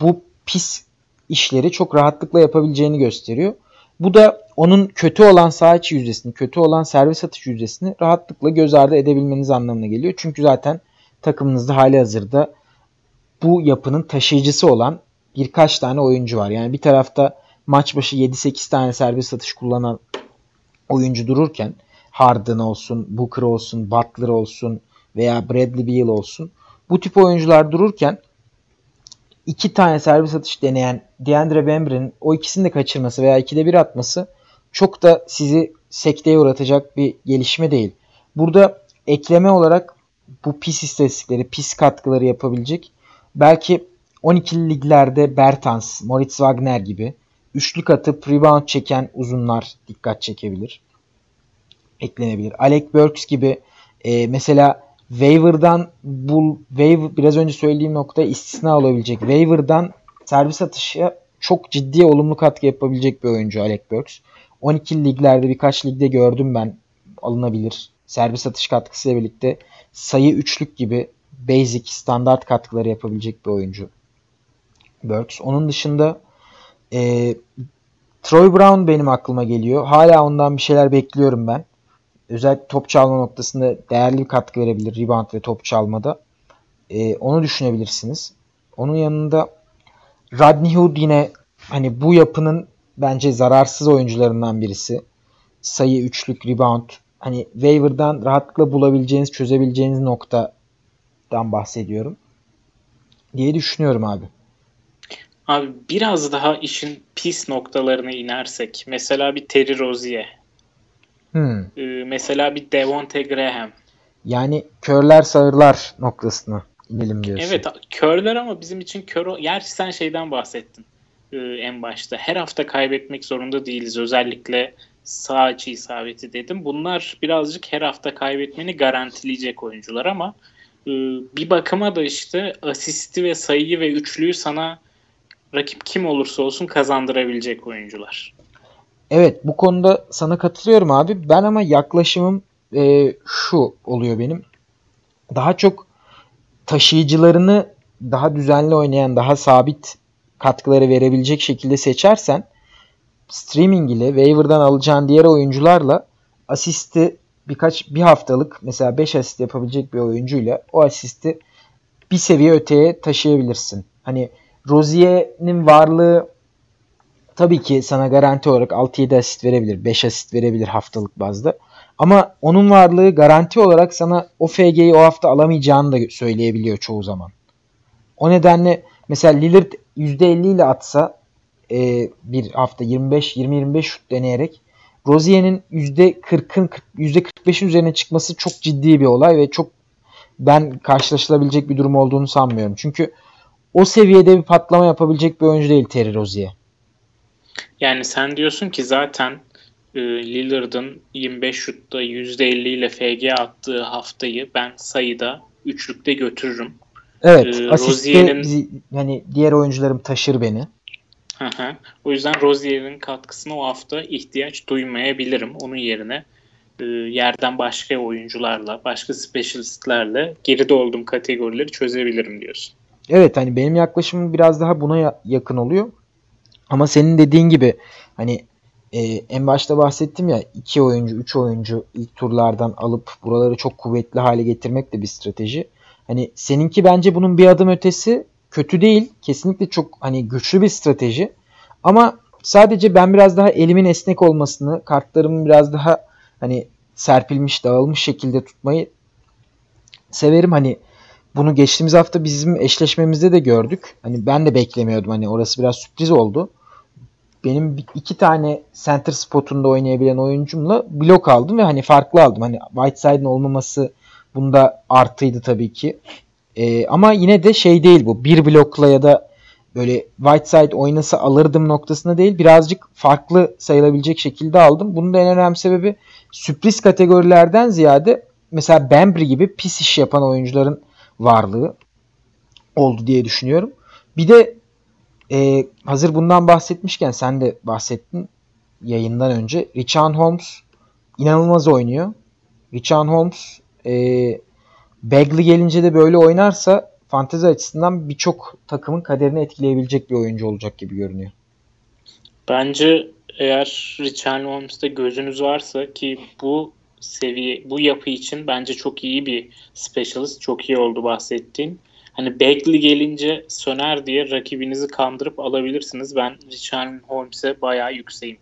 bu pis işleri çok rahatlıkla yapabileceğini gösteriyor. Bu da onun kötü olan sağ içi yüzdesini, kötü olan servis atış yüzdesini rahatlıkla göz ardı edebilmeniz anlamına geliyor. Çünkü zaten takımınızda hali hazırda bu yapının taşıyıcısı olan birkaç tane oyuncu var. Yani bir tarafta maç başı 7-8 tane servis atış kullanan oyuncu dururken Harden olsun, Booker olsun, Butler olsun veya Bradley Beal olsun bu tip oyuncular dururken iki tane servis atış deneyen Deandre Bembry'nin o ikisini de kaçırması veya ikide bir atması çok da sizi sekteye uğratacak bir gelişme değil. Burada ekleme olarak bu pis istatistikleri, pis katkıları yapabilecek belki 12'li liglerde Bertans, Moritz Wagner gibi üçlük atıp rebound çeken uzunlar dikkat çekebilir. Eklenebilir. Alec Burks gibi e, mesela waiver'dan bul waiver biraz önce söylediğim nokta istisna olabilecek. Waiver'dan servis atışı çok ciddi olumlu katkı yapabilecek bir oyuncu Alec Burks. 12 liglerde birkaç ligde gördüm ben alınabilir. Servis atış katkısıyla birlikte sayı üçlük gibi basic standart katkıları yapabilecek bir oyuncu. Burks. Onun dışında e, Troy Brown benim aklıma geliyor. Hala ondan bir şeyler bekliyorum ben. Özellikle top çalma noktasında değerli bir katkı verebilir. Rebound ve top çalmada. E, onu düşünebilirsiniz. Onun yanında Rodney Hood yine hani bu yapının bence zararsız oyuncularından birisi. Sayı, üçlük, rebound. Hani waiver'dan rahatlıkla bulabileceğiniz, çözebileceğiniz noktadan bahsediyorum. Diye düşünüyorum abi. Abi biraz daha işin pis noktalarına inersek. Mesela bir Terry Rozier. Hmm. Ee, mesela bir Devonte Graham. Yani körler sağırlar noktasına inelim diyorsun. Evet körler ama bizim için kör. Gerçi sen şeyden bahsettin e, en başta. Her hafta kaybetmek zorunda değiliz. Özellikle sağ açı isabeti dedim. Bunlar birazcık her hafta kaybetmeni garantileyecek oyuncular ama e, bir bakıma da işte asisti ve sayıyı ve üçlüyü sana rakip kim olursa olsun kazandırabilecek oyuncular. Evet bu konuda sana katılıyorum abi. Ben ama yaklaşımım e, şu oluyor benim. Daha çok taşıyıcılarını daha düzenli oynayan, daha sabit katkıları verebilecek şekilde seçersen streaming ile waiver'dan alacağın diğer oyuncularla asisti birkaç bir haftalık mesela 5 asist yapabilecek bir oyuncuyla o asisti bir seviye öteye taşıyabilirsin. Hani Rozier'in varlığı tabii ki sana garanti olarak 6-7 asist verebilir, 5 asist verebilir haftalık bazda. Ama onun varlığı garanti olarak sana o FG'yi o hafta alamayacağını da söyleyebiliyor çoğu zaman. O nedenle mesela Lillard %50 ile atsa e, bir hafta 25-20-25 şut deneyerek Rozier'in %40'ın %45'in üzerine çıkması çok ciddi bir olay ve çok ben karşılaşılabilecek bir durum olduğunu sanmıyorum. Çünkü o seviyede bir patlama yapabilecek bir oyuncu değil Terry Rozier. Yani sen diyorsun ki zaten e, Lillard'ın 25 şutta %50 ile FG attığı haftayı ben sayıda üçlükte götürürüm. Evet, e, asiste hani diğer oyuncularım taşır beni. Hı hı. O yüzden Rozier'in katkısına o hafta ihtiyaç duymayabilirim. Onun yerine e, yerden başka oyuncularla, başka specialistlerle geride olduğum kategorileri çözebilirim diyorsun. Evet hani benim yaklaşımım biraz daha buna yakın oluyor. Ama senin dediğin gibi hani e, en başta bahsettim ya iki oyuncu, üç oyuncu ilk turlardan alıp buraları çok kuvvetli hale getirmek de bir strateji. Hani seninki bence bunun bir adım ötesi kötü değil. Kesinlikle çok hani güçlü bir strateji. Ama sadece ben biraz daha elimin esnek olmasını, kartlarımın biraz daha hani serpilmiş, dağılmış şekilde tutmayı severim. Hani bunu geçtiğimiz hafta bizim eşleşmemizde de gördük. Hani ben de beklemiyordum. Hani orası biraz sürpriz oldu. Benim iki tane center spotunda oynayabilen oyuncumla blok aldım ve hani farklı aldım. Hani Whiteside'ın olmaması bunda artıydı tabii ki. Ee, ama yine de şey değil bu. Bir blokla ya da böyle Whiteside oynasa alırdım noktasında değil. Birazcık farklı sayılabilecek şekilde aldım. Bunun da en önemli sebebi sürpriz kategorilerden ziyade mesela Bembry gibi pis iş yapan oyuncuların varlığı oldu diye düşünüyorum. Bir de e, hazır bundan bahsetmişken sen de bahsettin yayından önce. Richard Holmes inanılmaz oynuyor. Richard Holmes e, Bagley gelince de böyle oynarsa fantezi açısından birçok takımın kaderini etkileyebilecek bir oyuncu olacak gibi görünüyor. Bence eğer Richard Holmes'te gözünüz varsa ki bu seviye, bu yapı için bence çok iyi bir specialist. Çok iyi oldu bahsettiğin. Hani Bagley gelince söner diye rakibinizi kandırıp alabilirsiniz. Ben Richard Holmes'e bayağı yükseğim.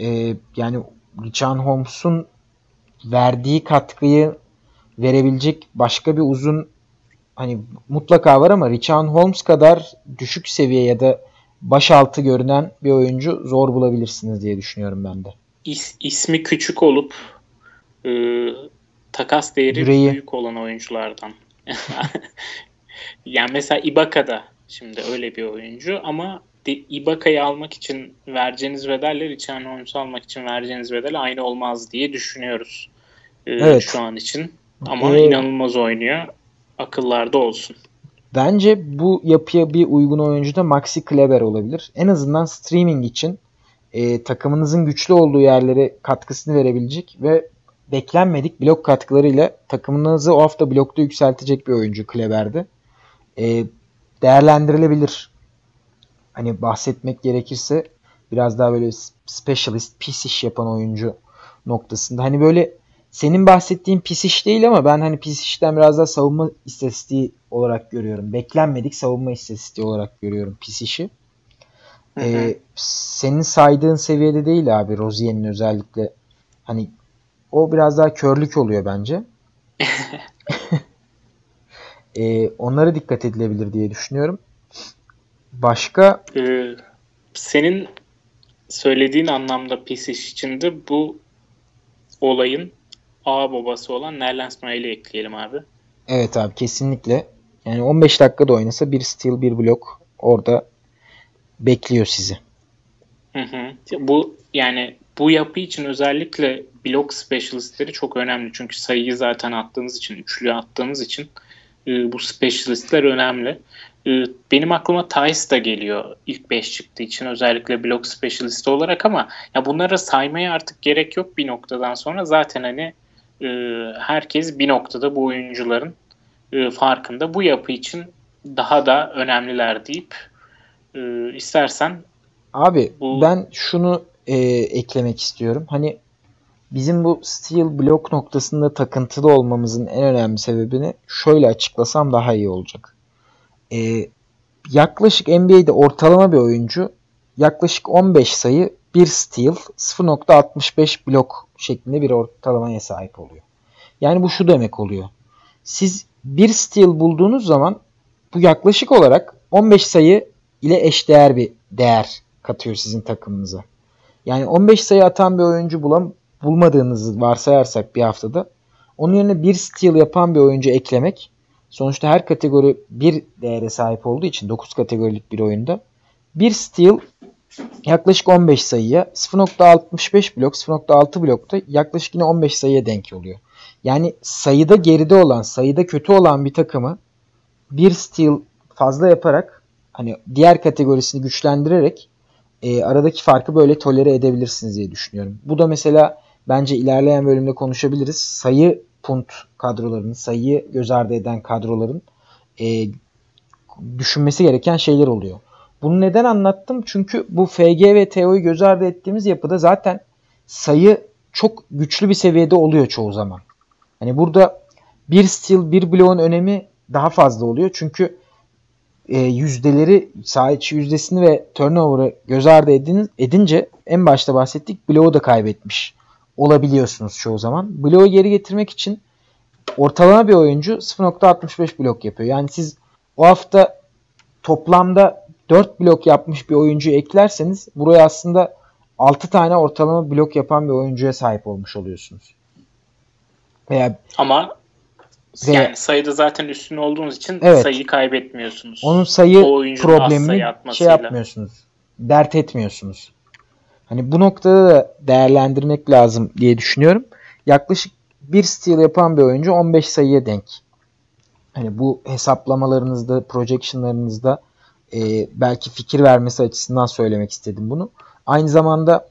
Ee, yani Richard Holmes'un verdiği katkıyı verebilecek başka bir uzun hani mutlaka var ama Richard Holmes kadar düşük seviye ya da baş altı görünen bir oyuncu zor bulabilirsiniz diye düşünüyorum ben de. İs, ismi küçük olup e, takas değeri Yüreği. büyük olan oyunculardan. yani mesela Ibaka'da şimdi öyle bir oyuncu ama Ibaka'yı almak için vereceğiniz bedelle Richard Holmes'u almak için vereceğiniz bedel aynı olmaz diye düşünüyoruz. Ee, evet. Şu an için. Ama ee, inanılmaz oynuyor. Akıllarda olsun. Bence bu yapıya bir uygun oyuncu da Maxi Kleber olabilir. En azından streaming için e, takımınızın güçlü olduğu yerlere katkısını verebilecek ve beklenmedik blok katkılarıyla takımınızı o hafta blokta yükseltecek bir oyuncu Kleber'de. E, değerlendirilebilir. Hani bahsetmek gerekirse biraz daha böyle specialist, pis iş yapan oyuncu noktasında. Hani böyle senin bahsettiğin pis iş değil ama ben hani pis işten biraz daha savunma istatistiği olarak görüyorum. Beklenmedik savunma istatistiği olarak görüyorum pis işi. Ee, senin saydığın seviyede değil abi Rozier'in özellikle. Hani o biraz daha körlük oluyor bence. ee, onlara dikkat edilebilir diye düşünüyorum. Başka? Ee, senin söylediğin anlamda Pisic için de bu olayın A babası olan Nerlens Noel'i ekleyelim abi. Evet abi kesinlikle. Yani 15 dakikada oynasa bir steal bir blok orada bekliyor sizi. Hı hı. Bu yani bu yapı için özellikle blok specialistleri çok önemli. Çünkü sayıyı zaten attığınız için, üçlü attığınız için e, bu specialistler önemli. E, benim aklıma Thais da geliyor ilk 5 çıktığı için özellikle blok specialist olarak ama ya bunları saymaya artık gerek yok bir noktadan sonra. Zaten hani e, herkes bir noktada bu oyuncuların e, farkında. Bu yapı için daha da önemliler deyip e, istersen Abi bu... ben şunu e, eklemek istiyorum. Hani bizim bu steel blok noktasında takıntılı olmamızın en önemli sebebini şöyle açıklasam daha iyi olacak. E, yaklaşık NBA'de ortalama bir oyuncu yaklaşık 15 sayı bir steal 0.65 blok şeklinde bir ortalamaya sahip oluyor. Yani bu şu demek oluyor. Siz bir steal bulduğunuz zaman bu yaklaşık olarak 15 sayı ile eşdeğer bir değer katıyor sizin takımınıza. Yani 15 sayı atan bir oyuncu bulam bulmadığınızı varsayarsak bir haftada onun yerine bir steal yapan bir oyuncu eklemek sonuçta her kategori bir değere sahip olduğu için 9 kategorilik bir oyunda bir steal yaklaşık 15 sayıya 0.65 blok 0.6 blokta yaklaşık yine 15 sayıya denk oluyor. Yani sayıda geride olan, sayıda kötü olan bir takımı bir steal fazla yaparak hani diğer kategorisini güçlendirerek e, aradaki farkı böyle tolere edebilirsiniz diye düşünüyorum. Bu da mesela bence ilerleyen bölümde konuşabiliriz. Sayı punt kadrolarının, sayıyı göz ardı eden kadroların e, düşünmesi gereken şeyler oluyor. Bunu neden anlattım? Çünkü bu FG ve TO'yu göz ardı ettiğimiz yapıda zaten sayı çok güçlü bir seviyede oluyor çoğu zaman. Hani burada bir steal, bir bloğun önemi daha fazla oluyor. Çünkü e, yüzdeleri, saha içi yüzdesini ve turnover'ı göz ardı edin, edince en başta bahsettik bloğu da kaybetmiş olabiliyorsunuz çoğu zaman. Bloğu geri getirmek için ortalama bir oyuncu 0.65 blok yapıyor. Yani siz o hafta toplamda 4 blok yapmış bir oyuncuyu eklerseniz buraya aslında 6 tane ortalama blok yapan bir oyuncuya sahip olmuş oluyorsunuz. Veya ama ve, yani sayıda zaten üstün olduğunuz için evet, sayıyı kaybetmiyorsunuz. Onun sayı problemini şey yapmıyorsunuz. Dert etmiyorsunuz. Hani bu noktada da değerlendirmek lazım diye düşünüyorum. Yaklaşık bir steal yapan bir oyuncu 15 sayıya denk. Hani bu hesaplamalarınızda, projectionlarınızda e, belki fikir vermesi açısından söylemek istedim bunu. Aynı zamanda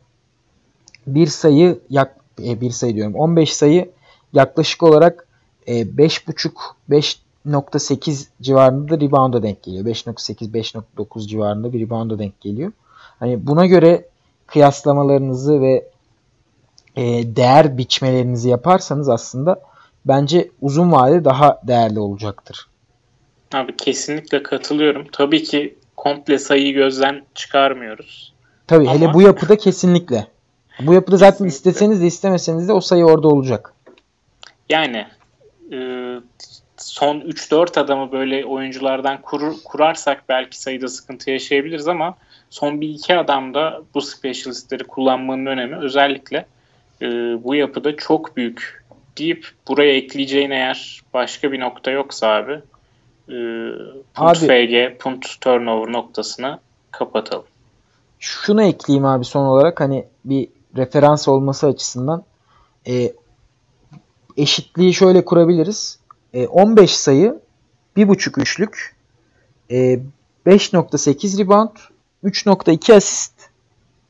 bir sayı yak, e, bir sayı diyorum 15 sayı yaklaşık olarak e, 5.5 5.8 civarında da rebound'a denk geliyor. 5.8 5.9 civarında bir rebound'a denk geliyor. Hani buna göre kıyaslamalarınızı ve e, değer biçmelerinizi yaparsanız aslında bence uzun vadede daha değerli olacaktır. Abi kesinlikle katılıyorum. Tabii ki komple sayıyı gözden çıkarmıyoruz. Tabii Ama... hele bu yapıda kesinlikle. Bu yapıda zaten isteseniz de istemeseniz de o sayı orada olacak. Yani e, son 3-4 adamı böyle oyunculardan kurur, kurarsak belki sayıda sıkıntı yaşayabiliriz ama son bir iki adamda bu specialistleri kullanmanın önemi özellikle e, bu yapıda çok büyük deyip buraya ekleyeceğin eğer başka bir nokta yoksa abi e, punt abi, FG, punt turnover noktasını kapatalım. Şunu ekleyeyim abi son olarak hani bir referans olması açısından e, eşitliği şöyle kurabiliriz. E, 15 sayı 1.5 üçlük e, 5.8 rebound 3.2 asist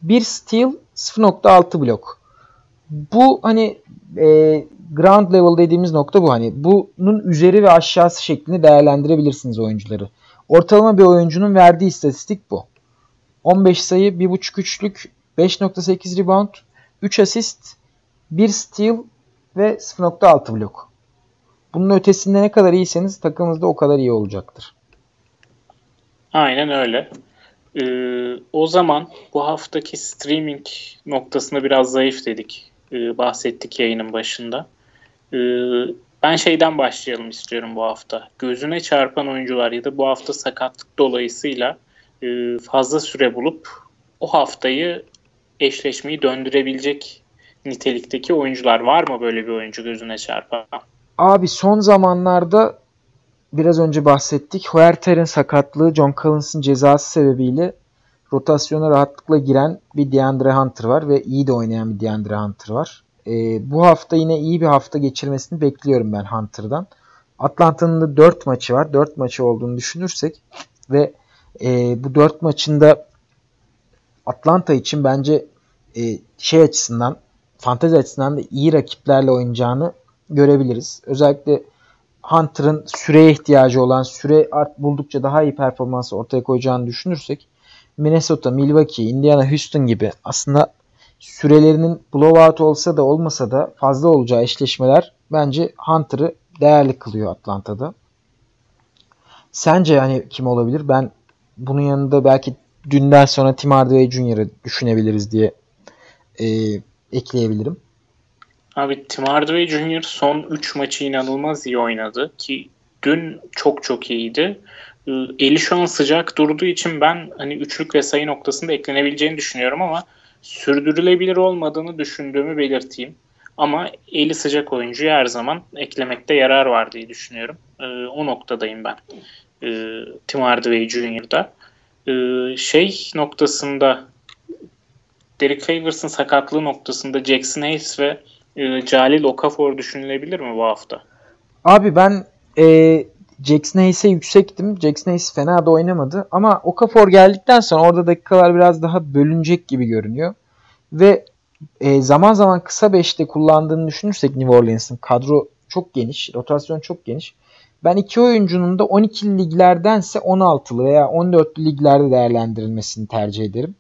1 steal 0.6 blok. Bu hani e, ground level dediğimiz nokta bu. Hani bunun üzeri ve aşağısı şeklinde değerlendirebilirsiniz oyuncuları. Ortalama bir oyuncunun verdiği istatistik bu. 15 sayı, 1.5 üçlük, 5.8 rebound, 3 asist, 1 steal ve 0.6 blok. Bunun ötesinde ne kadar iyiyseniz takımınızda o kadar iyi olacaktır. Aynen öyle. Ee, o zaman bu haftaki streaming noktasında biraz zayıf dedik. Ee, bahsettik yayının başında. Ee, ben şeyden başlayalım istiyorum bu hafta. Gözüne çarpan oyuncular ya da bu hafta sakatlık dolayısıyla e, fazla süre bulup o haftayı eşleşmeyi döndürebilecek nitelikteki oyuncular var mı böyle bir oyuncu gözüne çarpan? Abi son zamanlarda biraz önce bahsettik. Huerter'in sakatlığı, John Collins'ın cezası sebebiyle rotasyona rahatlıkla giren bir DeAndre Hunter var ve iyi de oynayan bir DeAndre Hunter var. E, bu hafta yine iyi bir hafta geçirmesini bekliyorum ben Hunter'dan. Atlanta'nın da 4 maçı var. 4 maçı olduğunu düşünürsek ve e, bu 4 maçında Atlanta için bence e, şey açısından fantezi açısından da iyi rakiplerle oynayacağını görebiliriz. Özellikle Hunter'ın süreye ihtiyacı olan süre art buldukça daha iyi performans ortaya koyacağını düşünürsek Minnesota, Milwaukee, Indiana, Houston gibi aslında sürelerinin blowout olsa da olmasa da fazla olacağı eşleşmeler bence Hunter'ı değerli kılıyor Atlanta'da. Sence yani kim olabilir? Ben bunun yanında belki dünden sonra Tim Hardaway Jr.'ı düşünebiliriz diye e, ekleyebilirim. Abi Tim Hardaway Jr. son 3 maçı inanılmaz iyi oynadı ki dün çok çok iyiydi. Ee, eli şu an sıcak durduğu için ben hani üçlük ve sayı noktasında eklenebileceğini düşünüyorum ama sürdürülebilir olmadığını düşündüğümü belirteyim. Ama eli sıcak oyuncuyu her zaman eklemekte yarar var diye düşünüyorum. Ee, o noktadayım ben. Ee, Tim Hardaway Jr.'da. Şey noktasında Derek Favors'ın sakatlığı noktasında Jackson Hayes ve e, Jalil Okafor düşünülebilir mi bu hafta? Abi ben e, Jackson Hayes'e yüksektim. Jackson Hayes fena da oynamadı. Ama Okafor geldikten sonra orada dakikalar biraz daha bölünecek gibi görünüyor. Ve e, zaman zaman kısa beşte kullandığını düşünürsek New Orleans'ın kadro çok geniş, rotasyon çok geniş. Ben iki oyuncunun da 12'li liglerdense 16'lı veya 14'lü liglerde değerlendirilmesini tercih ederim.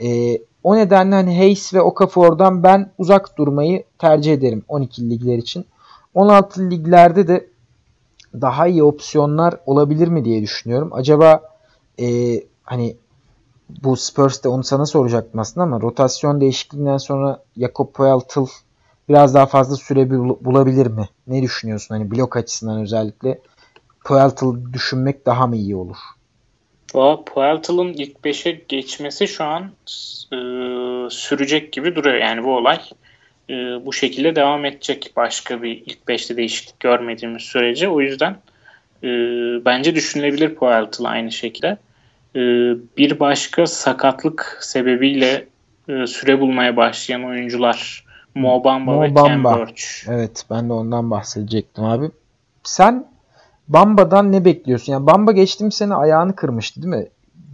E, o nedenle hani Hayes ve Okafor'dan ben uzak durmayı tercih ederim 12'li ligler için. 16'lı liglerde de daha iyi opsiyonlar olabilir mi diye düşünüyorum. Acaba e, hani bu Spurs'te onu sana soracaktım aslında ama rotasyon değişikliğinden sonra Jakob Poeltl biraz daha fazla süre bulabilir mi? Ne düşünüyorsun hani blok açısından özellikle Poeltl düşünmek daha mı iyi olur? Poeltl'ın ilk 5'e geçmesi şu an e, sürecek gibi duruyor. Yani bu olay e, bu şekilde devam edecek. Başka bir ilk 5'te değişiklik görmediğimiz sürece. O yüzden e, bence düşünülebilir Poeltl aynı şekilde. E, bir başka sakatlık sebebiyle e, süre bulmaya başlayan oyuncular Mo Bamba Mo ve. Cam Birch. Evet ben de ondan bahsedecektim abi. Sen Bamba'dan ne bekliyorsun? Yani Bamba geçtiğim sene ayağını kırmıştı değil mi?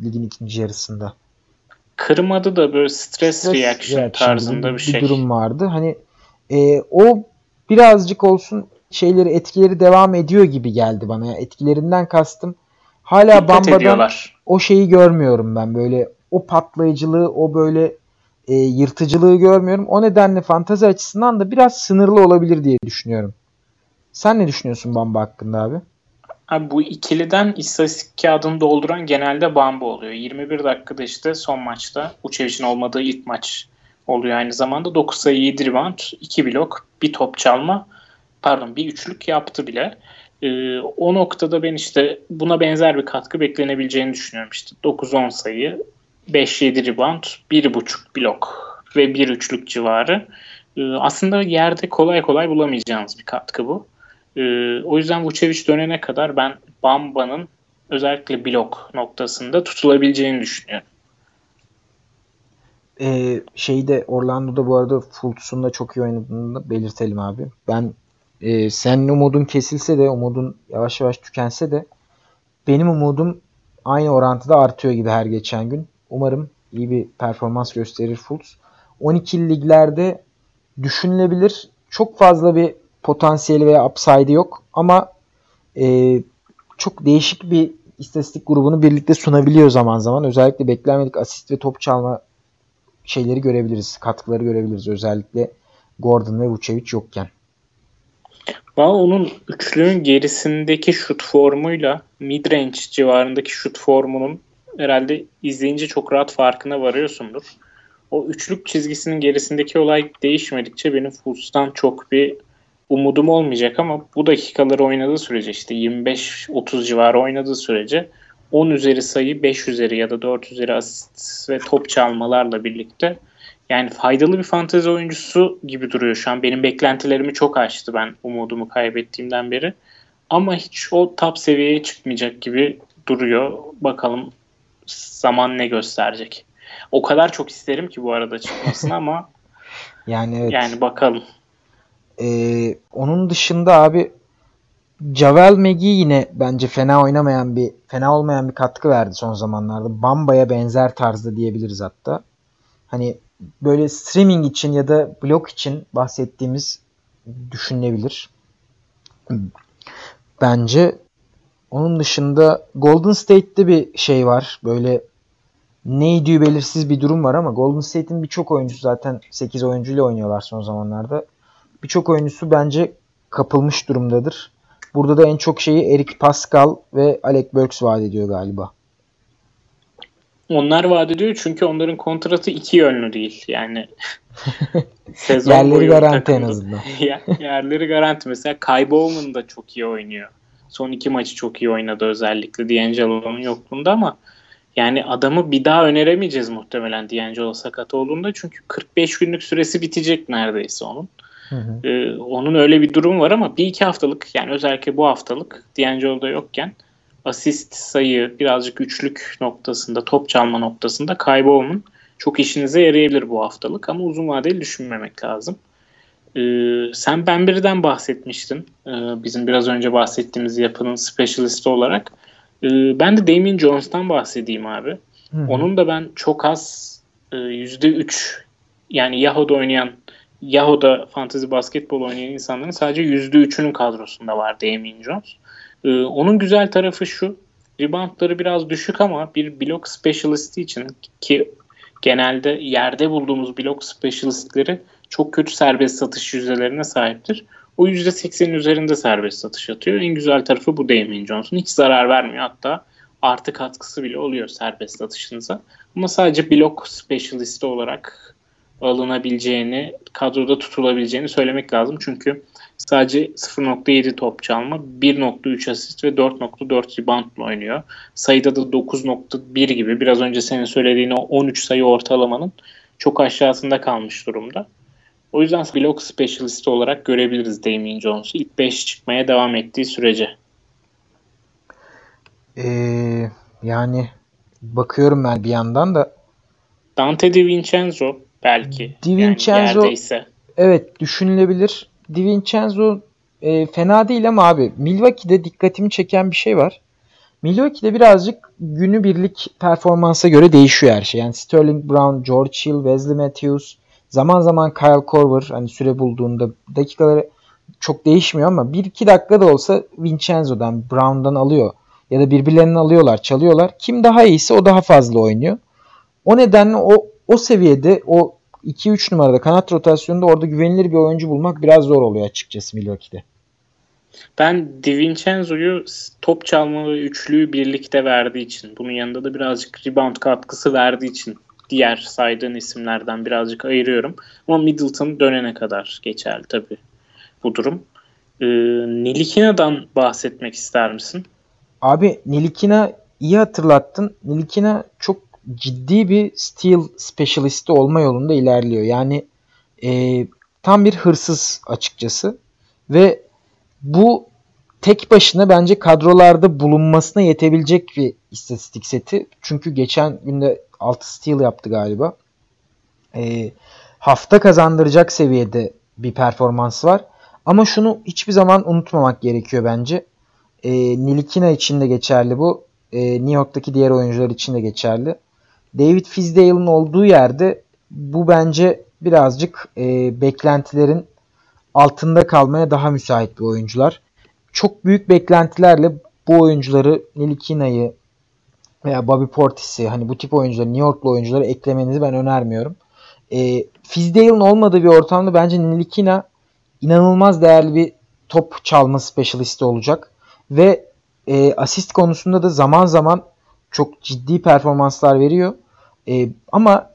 Ligin ikinci yarısında. Kırmadı da böyle stres, stres reaction, reaction tarzında bir, bir şey. Bir durum vardı. Hani e, o birazcık olsun şeyleri etkileri devam ediyor gibi geldi bana. Yani etkilerinden kastım. Hala Dikkat Bamba'dan ediyorlar. o şeyi görmüyorum ben. Böyle o patlayıcılığı, o böyle e, yırtıcılığı görmüyorum. O nedenle fantazi açısından da biraz sınırlı olabilir diye düşünüyorum. Sen ne düşünüyorsun Bamba hakkında abi? Abi bu ikiliden istatistik kağıdını dolduran genelde Bamba oluyor. 21 dakikada işte son maçta Uçevic'in olmadığı ilk maç oluyor aynı zamanda. 9 sayı 7 rebound, 2 blok, bir top çalma, pardon bir üçlük yaptı bile. Ee, o noktada ben işte buna benzer bir katkı beklenebileceğini düşünüyorum. İşte 9-10 sayı, 5-7 rebound, 1.5 blok ve 1 üçlük civarı. Ee, aslında yerde kolay kolay bulamayacağınız bir katkı bu. Ee, o yüzden Vucevic dönene kadar ben Bamba'nın özellikle blok noktasında tutulabileceğini düşünüyorum. Ee, şeyde Orlando'da bu arada Fultz'un da çok iyi oynadığını da belirtelim abi. Ben e, senin umudun kesilse de umudun yavaş yavaş tükense de benim umudum aynı orantıda artıyor gibi her geçen gün. Umarım iyi bir performans gösterir Fultz. 12 liglerde düşünülebilir. Çok fazla bir potansiyeli veya upside yok ama e, çok değişik bir istatistik grubunu birlikte sunabiliyor zaman zaman. Özellikle beklenmedik asist ve top çalma şeyleri görebiliriz. Katkıları görebiliriz. Özellikle Gordon ve Vucevic yokken. Valla onun üçlünün gerisindeki şut formuyla midrange civarındaki şut formunun herhalde izleyince çok rahat farkına varıyorsundur. O üçlük çizgisinin gerisindeki olay değişmedikçe benim Fultz'tan çok bir umudum olmayacak ama bu dakikaları oynadığı sürece işte 25-30 civarı oynadığı sürece 10 üzeri sayı, 5 üzeri ya da 4 üzeri asist ve top çalmalarla birlikte yani faydalı bir fantezi oyuncusu gibi duruyor şu an. Benim beklentilerimi çok aştı ben umudumu kaybettiğimden beri. Ama hiç o top seviyeye çıkmayacak gibi duruyor. Bakalım zaman ne gösterecek. O kadar çok isterim ki bu arada çıkmasını ama yani evet. yani bakalım. Ee, onun dışında abi Javel Megi yine bence fena oynamayan bir fena olmayan bir katkı verdi son zamanlarda. Bamba'ya benzer tarzda diyebiliriz hatta. Hani böyle streaming için ya da blok için bahsettiğimiz düşünülebilir. Bence onun dışında Golden State'te bir şey var. Böyle neydi belirsiz bir durum var ama Golden State'in birçok oyuncusu zaten 8 oyuncuyla oynuyorlar son zamanlarda. Birçok oyuncusu bence kapılmış durumdadır. Burada da en çok şeyi Eric Pascal ve Alec Burks vaat ediyor galiba. Onlar vaat ediyor çünkü onların kontratı iki yönlü değil. Yani sezon yerleri garanti takımda. en azından. yerleri garanti. Mesela Kai Bowman da çok iyi oynuyor. Son iki maçı çok iyi oynadı özellikle D'Angelo'nun yokluğunda ama yani adamı bir daha öneremeyeceğiz muhtemelen D'Angelo sakat olduğunda. Çünkü 45 günlük süresi bitecek neredeyse onun. Hı hı. Ee, onun öyle bir durum var ama bir iki haftalık yani özellikle bu haftalık D'Angelo'da yokken asist sayı birazcık üçlük noktasında top çalma noktasında kaybı çok işinize yarayabilir bu haftalık ama uzun vadeli düşünmemek lazım. Ee, sen Bembry'den bahsetmiştin. Ee, bizim biraz önce bahsettiğimiz yapının specialisti olarak. Ee, ben de Damien Jones'tan bahsedeyim abi. Hı-hı. Onun da ben çok az e, yüzde üç yani Yahoo'da oynayan Yahoo'da fantasy basketbol oynayan insanların sadece yüzde üçünün kadrosunda var Damien Jones. Ee, onun güzel tarafı şu. Reboundları biraz düşük ama bir blok specialisti için ki genelde yerde bulduğumuz blok specialistleri çok kötü serbest satış yüzdelerine sahiptir. O %80'in üzerinde serbest satış atıyor. En güzel tarafı bu Damien Johnson. Hiç zarar vermiyor. Hatta artı katkısı bile oluyor serbest satışınıza. Ama sadece blok specialisti olarak alınabileceğini, kadroda tutulabileceğini söylemek lazım. Çünkü sadece 0.7 top çalma, 1.3 asist ve 4.4 reboundla oynuyor. Sayıda da 9.1 gibi biraz önce senin söylediğin o 13 sayı ortalamanın çok aşağısında kalmış durumda. O yüzden blok specialist olarak görebiliriz Damien Jones'u ilk 5 çıkmaya devam ettiği sürece. Ee, yani bakıyorum ben bir yandan da Dante DiVincenzo belki. DiVincenzo yani evet düşünülebilir. DiVincenzo e, fena değil ama abi Milwaukee'de dikkatimi çeken bir şey var. Milwaukee'de birazcık günü birlik performansa göre değişiyor her şey. Yani Sterling Brown, George Hill, Wesley Matthews, zaman zaman Kyle Korver hani süre bulduğunda dakikaları çok değişmiyor ama 1-2 dakika da olsa Vincenzo'dan, Brown'dan alıyor. Ya da birbirlerini alıyorlar, çalıyorlar. Kim daha iyiyse o daha fazla oynuyor. O nedenle o o seviyede o 2-3 numarada kanat rotasyonunda orada güvenilir bir oyuncu bulmak biraz zor oluyor açıkçası Milwaukee'de. Ben DiVincenzo'yu top çalma ve üçlüyü birlikte verdiği için, bunun yanında da birazcık rebound katkısı verdiği için diğer saydığın isimlerden birazcık ayırıyorum. Ama Middleton dönene kadar geçerli tabii bu durum. Ee, Nilikina'dan bahsetmek ister misin? Abi Nilikina iyi hatırlattın. Nilikina çok ciddi bir steel specialisti olma yolunda ilerliyor. Yani e, tam bir hırsız açıkçası. Ve bu tek başına bence kadrolarda bulunmasına yetebilecek bir istatistik seti. Çünkü geçen günde 6 steal yaptı galiba. E, hafta kazandıracak seviyede bir performans var. Ama şunu hiçbir zaman unutmamak gerekiyor bence. E, Nilikina için de geçerli bu. E, New York'taki diğer oyuncular için de geçerli. David Fizdale'ın olduğu yerde bu bence birazcık e, beklentilerin altında kalmaya daha müsait bir oyuncular. Çok büyük beklentilerle bu oyuncuları Nilikina'yı veya Bobby Portis'i hani bu tip oyuncuları New Yorklu oyuncuları eklemenizi ben önermiyorum. E, Fizdale'ın olmadığı bir ortamda bence Nilikina inanılmaz değerli bir top çalma specialisti olacak. Ve e, asist konusunda da zaman zaman çok ciddi performanslar veriyor. E, ama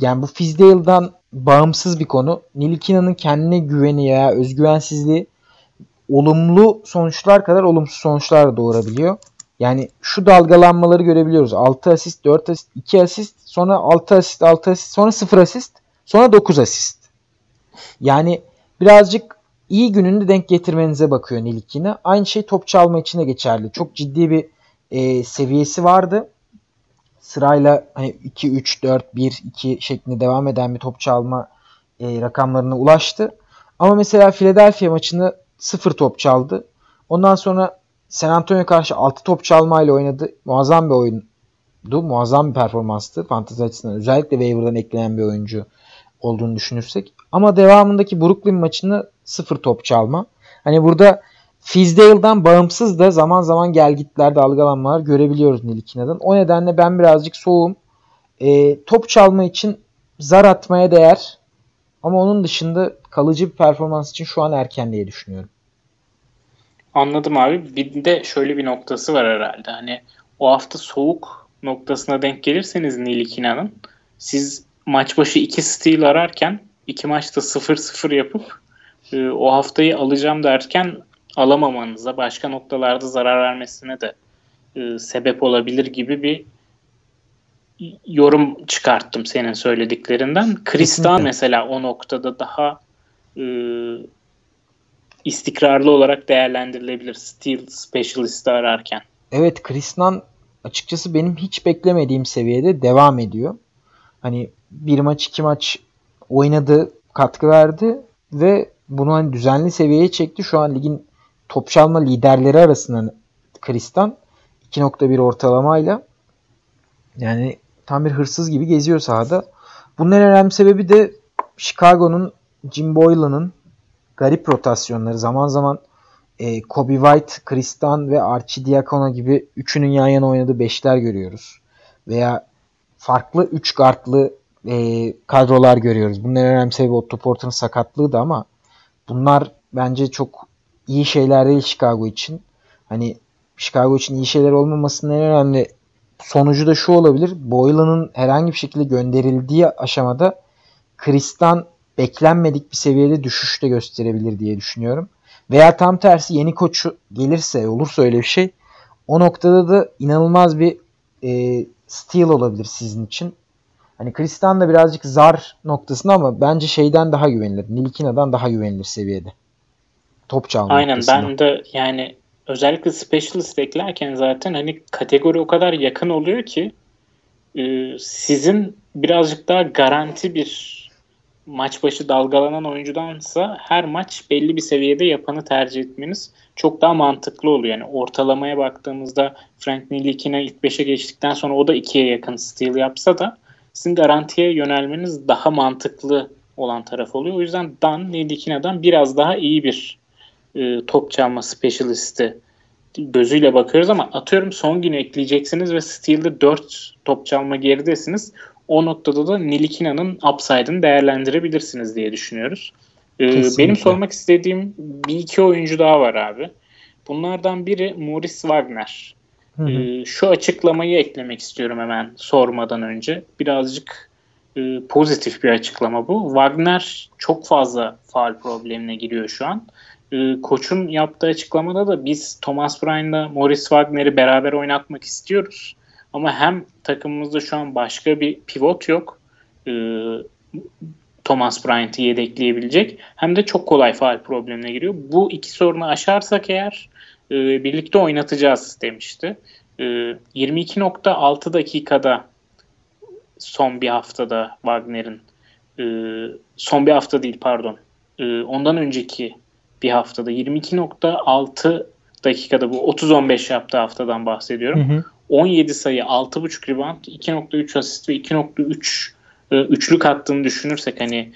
yani bu Fizdale'dan bağımsız bir konu. Nilikina'nın kendine güveni ya özgüvensizliği olumlu sonuçlar kadar olumsuz sonuçlar da doğurabiliyor. Yani şu dalgalanmaları görebiliyoruz. 6 asist, 4 asist, 2 asist, sonra 6 asist, 6 asist, sonra 0 asist, sonra 9 asist. Yani birazcık iyi gününü denk getirmenize bakıyor Nilikine. Aynı şey top çalma için de geçerli. Çok ciddi bir e, seviyesi vardı. Sırayla hani 2 3 4 1 2 şeklinde devam eden bir top çalma e, rakamlarına ulaştı. Ama mesela Philadelphia maçını 0 top çaldı. Ondan sonra San Antonio karşı 6 top çalmayla oynadı. Muazzam bir oyundu. Muazzam bir performanstı. Fantezi açısından özellikle waiver'dan eklenen bir oyuncu olduğunu düşünürsek. Ama devamındaki Brooklyn maçını 0 top çalma. Hani burada Fizdale'dan bağımsız da zaman zaman gelgitlerde dalgalanmalar görebiliyoruz Nilikina'dan. O nedenle ben birazcık soğum. E, top çalma için zar atmaya değer. Ama onun dışında kalıcı bir performans için şu an erken diye düşünüyorum. Anladım abi. Bir de şöyle bir noktası var herhalde. Hani o hafta soğuk noktasına denk gelirseniz Nilikina'nın siz maç başı 2 steal ararken iki maçta 0-0 yapıp e, o haftayı alacağım derken alamamanıza, başka noktalarda zarar vermesine de e, sebep olabilir gibi bir yorum çıkarttım senin söylediklerinden. Kristan mesela o noktada daha e, istikrarlı olarak değerlendirilebilir Steel Specialist'ı ararken. Evet Kristan açıkçası benim hiç beklemediğim seviyede devam ediyor. Hani bir maç iki maç oynadı, katkı verdi ve bunu hani düzenli seviyeye çekti. Şu an ligin top çalma liderleri arasında Kristan 2.1 ortalamayla yani tam bir hırsız gibi geziyor sahada. Bunun en önemli sebebi de Chicago'nun Jim Boylan'ın garip rotasyonları. Zaman zaman e, Kobe White, Kristan ve Archie Diakono gibi üçünün yan yana oynadığı beşler görüyoruz. Veya farklı üç guardlı e, kadrolar görüyoruz. Bunun en önemli sebebi Otto Porter'ın sakatlığı da ama bunlar bence çok iyi şeyler değil Chicago için. Hani Chicago için iyi şeyler olmamasının en önemli sonucu da şu olabilir. Boylan'ın herhangi bir şekilde gönderildiği aşamada Kristan beklenmedik bir seviyede düşüş de gösterebilir diye düşünüyorum. Veya tam tersi yeni koçu gelirse olursa öyle bir şey o noktada da inanılmaz bir e, steal olabilir sizin için. Hani Kristan da birazcık zar noktasında ama bence şeyden daha güvenilir. Nilikina'dan daha güvenilir seviyede. Top çalma Aynen noktasında. ben de yani özellikle specialist beklerken zaten hani kategori o kadar yakın oluyor ki e, sizin birazcık daha garanti bir maç başı dalgalanan oyuncudansa her maç belli bir seviyede yapanı tercih etmeniz çok daha mantıklı oluyor. Yani ortalamaya baktığımızda Frank Nilikina ilk 5'e geçtikten sonra o da 2'ye yakın steal yapsa da sizin garantiye yönelmeniz daha mantıklı olan taraf oluyor. O yüzden Dan Nilikina'dan biraz daha iyi bir e, top çalma specialisti gözüyle bakıyoruz ama atıyorum son günü ekleyeceksiniz ve Steel'de 4 top çalma geridesiniz. O noktada da Nilikina'nın upside'ını değerlendirebilirsiniz diye düşünüyoruz. Ee, benim sormak istediğim bir iki oyuncu daha var abi. Bunlardan biri Morris Wagner. Hı hı. Ee, şu açıklamayı eklemek istiyorum hemen sormadan önce. Birazcık e, pozitif bir açıklama bu. Wagner çok fazla faal problemine giriyor şu an. E, koçun yaptığı açıklamada da biz Thomas Bryan'la Morris Wagner'i beraber oynatmak istiyoruz. Ama hem takımımızda şu an başka bir pivot yok. E, Thomas Bryant'ı yedekleyebilecek. Hem de çok kolay faal problemine giriyor. Bu iki sorunu aşarsak eğer e, birlikte oynatacağız demişti. E, 22.6 dakikada son bir haftada Wagner'in e, son bir hafta değil pardon e, ondan önceki bir haftada 22.6 dakikada bu 30-15 yaptığı haftadan bahsediyorum. Hı hı. 17 sayı, 6.5 rebound, 2.3 asist ve 2.3 e, üçlük attığını düşünürsek hani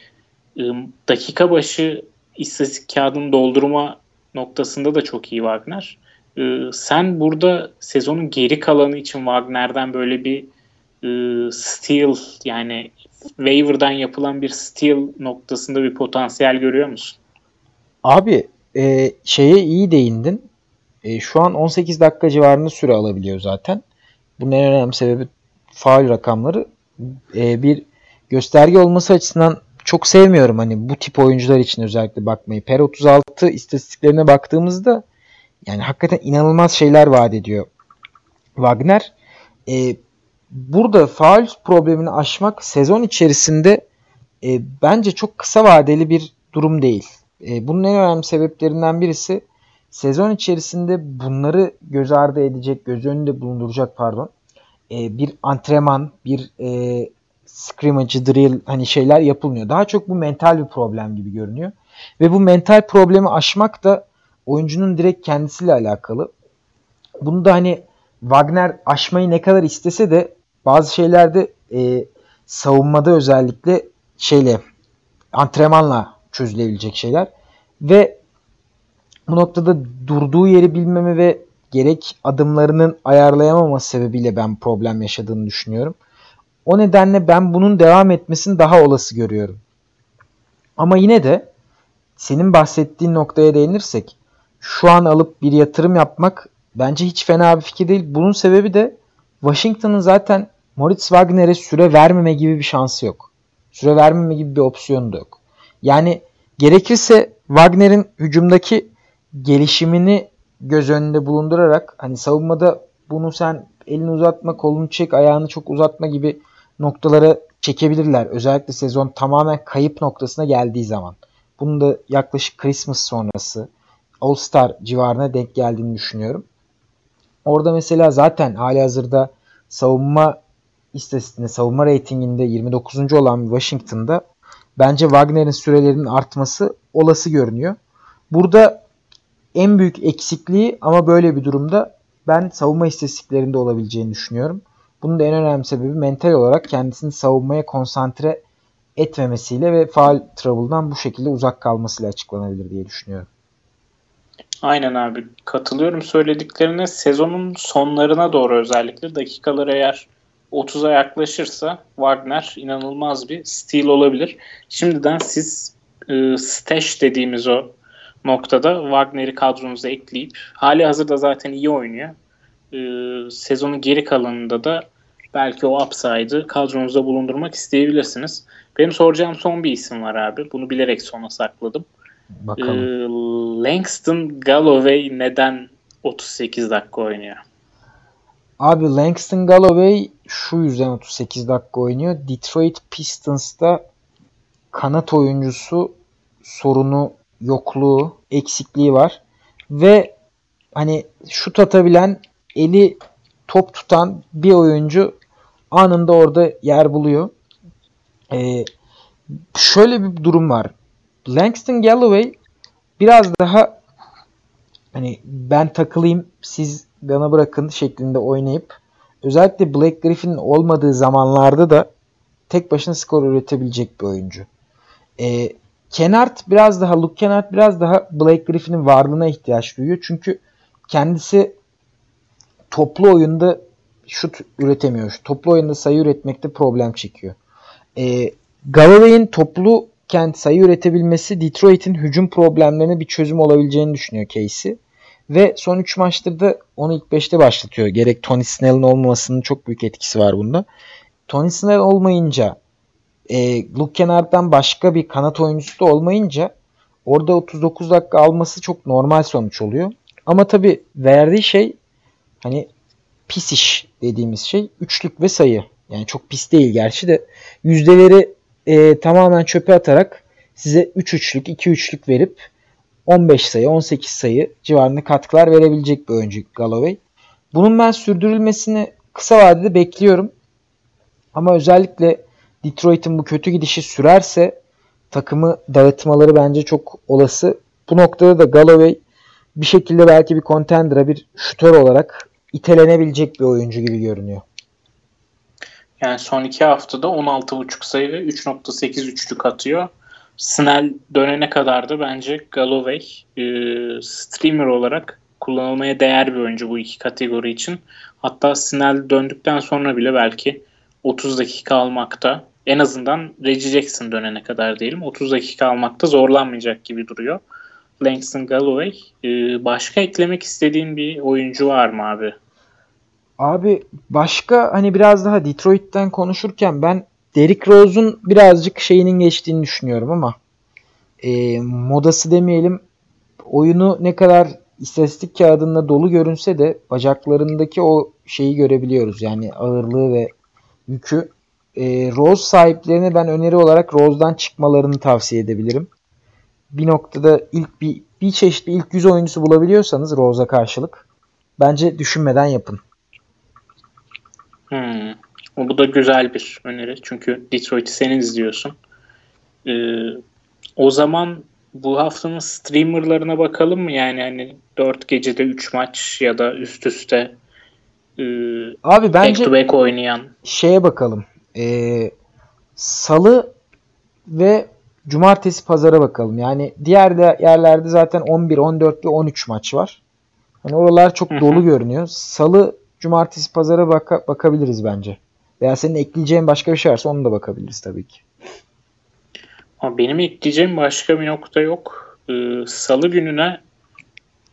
e, dakika başı istatistik kağıdını doldurma noktasında da çok iyi Wagner. E, sen burada sezonun geri kalanı için Wagner'den böyle bir steal yani waiver'dan yapılan bir steal noktasında bir potansiyel görüyor musun? Abi e, şeye iyi değindin. E, şu an 18 dakika civarında süre alabiliyor zaten. Bunun en önemli sebebi faal rakamları. E, bir gösterge olması açısından çok sevmiyorum hani bu tip oyuncular için özellikle bakmayı. Per 36 istatistiklerine baktığımızda yani hakikaten inanılmaz şeyler vaat ediyor Wagner. E, burada faul problemini aşmak sezon içerisinde e, bence çok kısa vadeli bir durum değil. E, bunun en önemli sebeplerinden birisi sezon içerisinde bunları göz ardı edecek, göz önünde bulunduracak pardon. E, bir antrenman, bir e, scrimmage, drill hani şeyler yapılmıyor. Daha çok bu mental bir problem gibi görünüyor. Ve bu mental problemi aşmak da oyuncunun direkt kendisiyle alakalı. Bunu da hani Wagner aşmayı ne kadar istese de bazı şeylerde e, savunmada özellikle şeyle antrenmanla çözülebilecek şeyler ve bu noktada durduğu yeri bilmeme ve gerek adımlarının ayarlayamaması sebebiyle ben problem yaşadığını düşünüyorum. O nedenle ben bunun devam etmesini daha olası görüyorum. Ama yine de senin bahsettiğin noktaya değinirsek şu an alıp bir yatırım yapmak bence hiç fena bir fikir değil. Bunun sebebi de Washington'ın zaten Moritz Wagner'e süre vermeme gibi bir şansı yok. Süre vermeme gibi bir opsiyonu da yok. Yani gerekirse Wagner'in hücumdaki gelişimini göz önünde bulundurarak hani savunmada bunu sen elini uzatma, kolunu çek, ayağını çok uzatma gibi noktalara çekebilirler. Özellikle sezon tamamen kayıp noktasına geldiği zaman. Bunu da yaklaşık Christmas sonrası All Star civarına denk geldiğini düşünüyorum. Orada mesela zaten hali hazırda savunma istatistiğinde, savunma reytinginde 29. olan Washington'da bence Wagner'in sürelerinin artması olası görünüyor. Burada en büyük eksikliği ama böyle bir durumda ben savunma istatistiklerinde olabileceğini düşünüyorum. Bunun da en önemli sebebi mental olarak kendisini savunmaya konsantre etmemesiyle ve faal trouble'dan bu şekilde uzak kalmasıyla açıklanabilir diye düşünüyorum. Aynen abi katılıyorum söylediklerine sezonun sonlarına doğru özellikle dakikalar eğer 30'a yaklaşırsa Wagner inanılmaz bir stil olabilir. Şimdiden siz e, stash dediğimiz o noktada Wagner'i kadronuza ekleyip hali hazırda zaten iyi oynuyor. E, sezonun geri kalanında da belki o upside'ı kadronuzda bulundurmak isteyebilirsiniz. Benim soracağım son bir isim var abi. Bunu bilerek sona sakladım. Bakalım. E, Langston Galloway neden 38 dakika oynuyor? Abi Langston Galloway şu yüzden 38 dakika oynuyor. Detroit Pistons'ta kanat oyuncusu sorunu, yokluğu, eksikliği var. Ve hani şut atabilen, eli top tutan bir oyuncu anında orada yer buluyor. Ee, şöyle bir durum var. Langston Galloway biraz daha hani ben takılayım siz bana bırakın şeklinde oynayıp özellikle Blake Griffin'in olmadığı zamanlarda da tek başına skor üretebilecek bir oyuncu. Ee, Kennard biraz daha Luke Kennard biraz daha Blake Griffin'in varlığına ihtiyaç duyuyor. Çünkü kendisi toplu oyunda şut üretemiyor. Toplu oyunda sayı üretmekte problem çekiyor. Ee, Galloway'in toplu kent sayı üretebilmesi Detroit'in hücum problemlerine bir çözüm olabileceğini düşünüyor Casey. Ve son 3 maçtır da onu ilk 5'te başlatıyor. Gerek Tony Snell'in olmamasının çok büyük etkisi var bunda. Tony Snell olmayınca e, Luke Kennard'dan başka bir kanat oyuncusu da olmayınca orada 39 dakika alması çok normal sonuç oluyor. Ama tabi verdiği şey hani pis iş dediğimiz şey üçlük ve sayı. Yani çok pis değil gerçi de yüzdeleri e, tamamen çöpe atarak size 3 üçlük 2 üçlük verip 15 sayı 18 sayı civarında katkılar verebilecek bir oyuncu Galloway. Bunun ben sürdürülmesini kısa vadede bekliyorum. Ama özellikle Detroit'in bu kötü gidişi sürerse takımı dağıtmaları bence çok olası. Bu noktada da Galloway bir şekilde belki bir contender'a bir şutör olarak itelenebilecek bir oyuncu gibi görünüyor. Yani son iki haftada 16.5 sayı ve 3.8 üçlük atıyor. Snell dönene kadar da bence Galloway e, streamer olarak kullanılmaya değer bir oyuncu bu iki kategori için. Hatta Snell döndükten sonra bile belki 30 dakika almakta en azından Reggie Jackson dönene kadar diyelim 30 dakika almakta zorlanmayacak gibi duruyor. Langston Galloway. E, başka eklemek istediğin bir oyuncu var mı abi? Abi başka hani biraz daha Detroit'ten konuşurken ben Derrick Rose'un birazcık şeyinin geçtiğini düşünüyorum ama e, modası demeyelim oyunu ne kadar istatistik kağıdında dolu görünse de bacaklarındaki o şeyi görebiliyoruz. Yani ağırlığı ve yükü. E, Rose sahiplerine ben öneri olarak Rose'dan çıkmalarını tavsiye edebilirim. Bir noktada ilk bir, bir çeşitli ilk yüz oyuncusu bulabiliyorsanız Rose'a karşılık bence düşünmeden yapın. Hmm. Bu da güzel bir öneri. Çünkü Detroit'i sen izliyorsun. Ee, o zaman bu haftanın streamerlarına bakalım mı? Yani hani 4 gecede 3 maç ya da üst üste e, Abi bence back to back oynayan. Şeye bakalım. Ee, Salı ve Cumartesi pazara bakalım. Yani diğer de yerlerde zaten 11, 14 ve 13 maç var. Hani oralar çok dolu görünüyor. Salı, Cumartesi pazara baka, bakabiliriz bence. Veya senin ekleyeceğin başka bir şey varsa onu da bakabiliriz tabii ki. Ama benim ekleyeceğim başka bir nokta yok. Ee, Salı gününe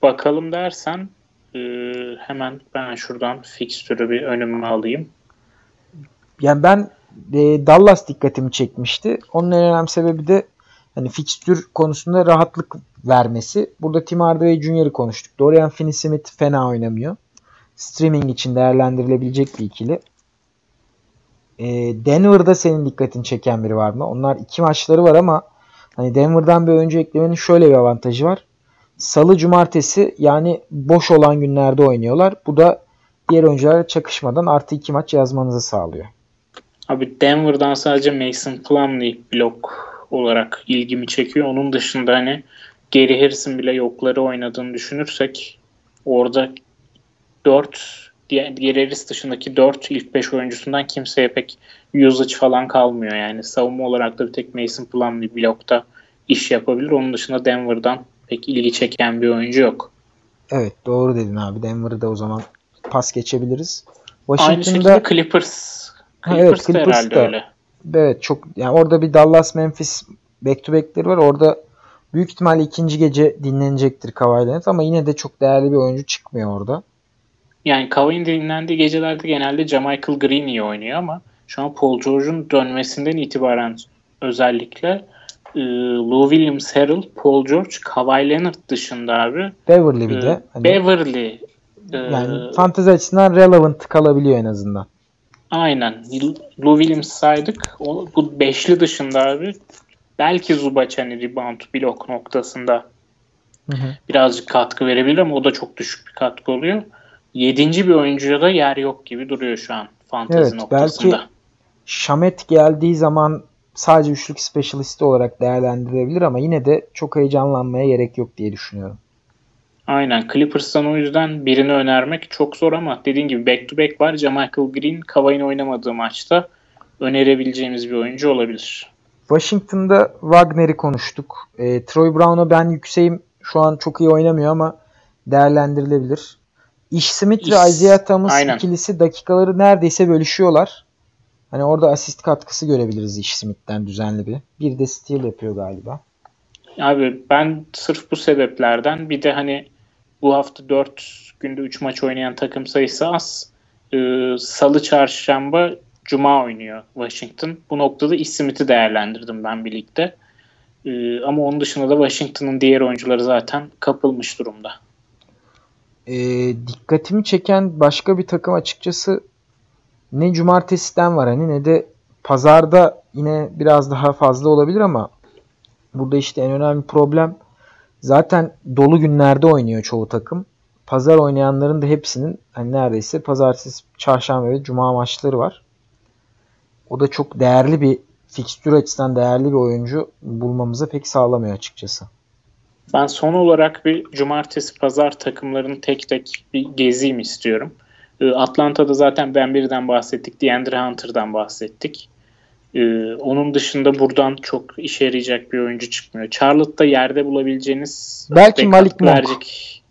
bakalım dersen e, hemen ben şuradan fikstürü bir önüme alayım. Yani ben e, Dallas dikkatimi çekmişti. Onun en önemli sebebi de hani fikstür konusunda rahatlık vermesi. Burada Tim Hardaway Jr.'ı konuştuk. Dorian Finney-Smith fena oynamıyor. Streaming için değerlendirilebilecek bir ikili. E, Denver'da senin dikkatini çeken biri var mı? Onlar iki maçları var ama hani Denver'dan bir oyuncu eklemenin şöyle bir avantajı var. Salı, cumartesi yani boş olan günlerde oynuyorlar. Bu da diğer oyuncularla çakışmadan artı iki maç yazmanızı sağlıyor. Abi Denver'dan sadece Mason Plumlee blok olarak ilgimi çekiyor. Onun dışında hani Gary Harris'in bile yokları oynadığını düşünürsek orada 4 diğer Harris dışındaki 4 ilk 5 oyuncusundan kimseye pek usage falan kalmıyor. Yani savunma olarak da bir tek Mason Plumlee blokta iş yapabilir. Onun dışında Denver'dan pek ilgi çeken bir oyuncu yok. Evet doğru dedin abi. Denver'da o zaman pas geçebiliriz. Aynı şekilde Washington'da Clippers. Ha, Clippers, evet, Clippers herhalde da. öyle. evet çok yani orada bir Dallas Memphis back to back'leri var. Orada büyük ihtimalle ikinci gece dinlenecektir Kawhi Leonard ama yine de çok değerli bir oyuncu çıkmıyor orada. Yani Kawhi'nin dinlendiği gecelerde genelde Jamichael Green iyi oynuyor ama şu an Paul George'un dönmesinden itibaren özellikle e, Lou Williams, Harrell, Paul George, Kawhi Leonard dışında abi Beverly bir e, de. Hani Beverly e, yani fantezi açısından relevant kalabiliyor en azından. aynen Lou Williams saydık. O, bu beşli dışında abi belki Zubac hani rebound blok noktasında Hı hı. birazcık katkı verebilir ama o da çok düşük bir katkı oluyor. Yedinci bir oyuncuya da yer yok gibi duruyor şu an fantezi Evet, noktasında. belki- Şamet geldiği zaman sadece üçlük specialisti olarak değerlendirilebilir ama yine de çok heyecanlanmaya gerek yok diye düşünüyorum. Aynen. Clippers'tan o yüzden birini önermek çok zor ama dediğin gibi back to back var. Jamichael Green Kawhi'nin oynamadığı maçta önerebileceğimiz bir oyuncu olabilir. Washington'da Wagner'i konuştuk. E, Troy Brown'a ben yükseğim. Şu an çok iyi oynamıyor ama değerlendirilebilir. Ish Smith ve Isaiah Thomas aynen. ikilisi dakikaları neredeyse bölüşüyorlar. Hani orada asist katkısı görebiliriz Ish Smith'ten düzenli bir. Bir de steal yapıyor galiba. Abi ben sırf bu sebeplerden bir de hani bu hafta 4 günde 3 maç oynayan takım sayısı az. Ee, Salı, çarşamba, cuma oynuyor Washington. Bu noktada Ish Smith'i değerlendirdim ben birlikte. Ee, ama onun dışında da Washington'ın diğer oyuncuları zaten kapılmış durumda. E, dikkatimi çeken başka bir takım açıkçası ne cumartesiden var hani ne de pazarda yine biraz daha fazla olabilir ama burada işte en önemli problem zaten dolu günlerde oynuyor çoğu takım. Pazar oynayanların da hepsinin hani neredeyse pazartesi, çarşamba ve cuma maçları var. O da çok değerli bir fikstür açısından değerli bir oyuncu bulmamıza pek sağlamıyor açıkçası. Ben son olarak bir cumartesi pazar takımlarını tek tek bir gezeyim istiyorum. Ee, Atlanta'da zaten Ben birden bahsettik. DeAndre Hunter'dan bahsettik. Ee, onun dışında buradan çok işe yarayacak bir oyuncu çıkmıyor. Charlotte'da yerde bulabileceğiniz Belki Malik Monk. verecek-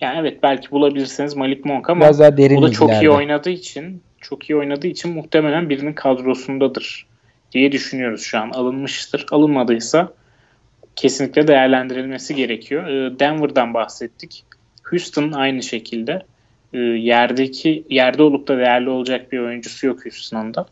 Yani evet belki bulabilirsiniz Malik Monk ama Biraz daha derin o da çok iyi oynadığı için çok iyi oynadığı için muhtemelen birinin kadrosundadır diye düşünüyoruz şu an. Alınmıştır. Alınmadıysa kesinlikle değerlendirilmesi gerekiyor. Ee, Denver'dan bahsettik. Houston aynı şekilde. Ee, Yerdeki yerde olup da değerli olacak bir oyuncusu yok Houston'ın da.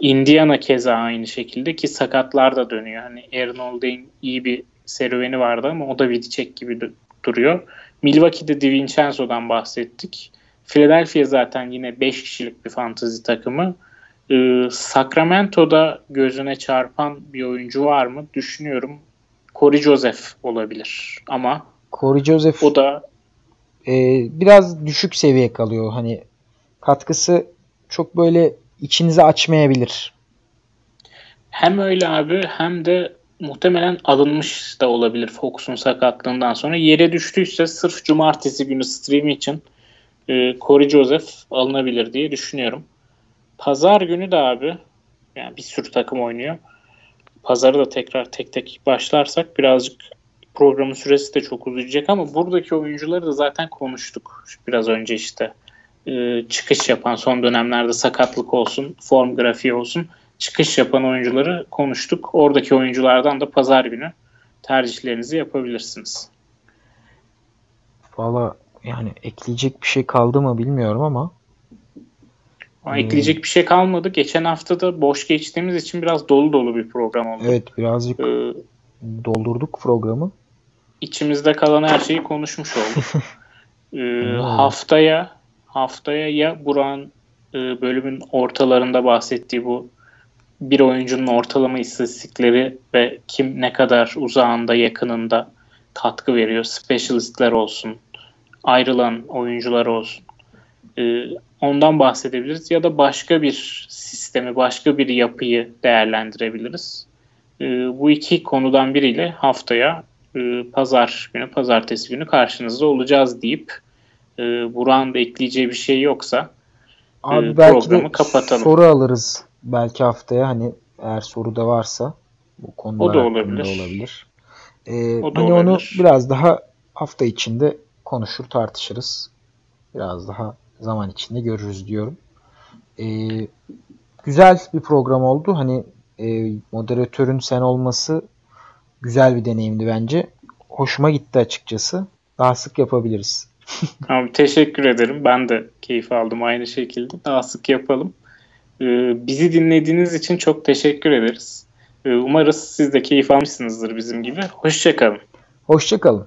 Indiana keza aynı şekilde ki sakatlar da dönüyor. Hani Aaron Holiday'in iyi bir serüveni vardı ama o da bitecek gibi du- duruyor. Milwaukee'de DiVincenzo'dan bahsettik. Philadelphia zaten yine 5 kişilik bir fantasy takımı. Ee, Sacramento'da gözüne çarpan bir oyuncu var mı? Düşünüyorum. Corey Joseph olabilir. Ama Corey Joseph o da e, biraz düşük seviye kalıyor. Hani katkısı çok böyle içinizi açmayabilir. Hem öyle abi hem de muhtemelen alınmış da olabilir Fox'un sakatlığından sonra. Yere düştüyse sırf cumartesi günü stream için e, Corey Joseph alınabilir diye düşünüyorum. Pazar günü de abi yani bir sürü takım oynuyor. Pazarı da tekrar tek tek başlarsak birazcık programın süresi de çok uzayacak ama buradaki oyuncuları da zaten konuştuk biraz önce işte. E, çıkış yapan son dönemlerde sakatlık olsun, form grafiği olsun çıkış yapan oyuncuları konuştuk. Oradaki oyunculardan da pazar günü tercihlerinizi yapabilirsiniz. Valla yani ekleyecek bir şey kaldı mı bilmiyorum ama. Ama hmm. ekleyecek bir şey kalmadı. Geçen hafta da boş geçtiğimiz için biraz dolu dolu bir program oldu. Evet birazcık ee, doldurduk programı. İçimizde kalan her şeyi konuşmuş olduk. ee, haftaya haftaya ya Buran e, bölümün ortalarında bahsettiği bu bir oyuncunun ortalama istatistikleri ve kim ne kadar uzağında yakınında katkı veriyor. Specialistler olsun, ayrılan oyuncular olsun. Ee, ondan bahsedebiliriz ya da başka bir sistemi, başka bir yapıyı değerlendirebiliriz. Ee, bu iki konudan biriyle haftaya e, pazar günü, pazartesi günü karşınızda olacağız deyip e, Burak'ın da ekleyeceği bir şey yoksa Abi e, belki programı kapatalım. soru alırız belki haftaya hani eğer soru da varsa bu konular o da olabilir. olabilir. Ee, o da hani olabilir. onu biraz daha hafta içinde konuşur tartışırız. Biraz daha zaman içinde görürüz diyorum. Ee, güzel bir program oldu. Hani e, moderatörün sen olması güzel bir deneyimdi bence. Hoşuma gitti açıkçası. Daha sık yapabiliriz. Abi teşekkür ederim. Ben de keyif aldım aynı şekilde. Daha sık yapalım. Ee, bizi dinlediğiniz için çok teşekkür ederiz. Ee, umarız siz de keyif almışsınızdır bizim gibi. Hoşçakalın. Hoşçakalın.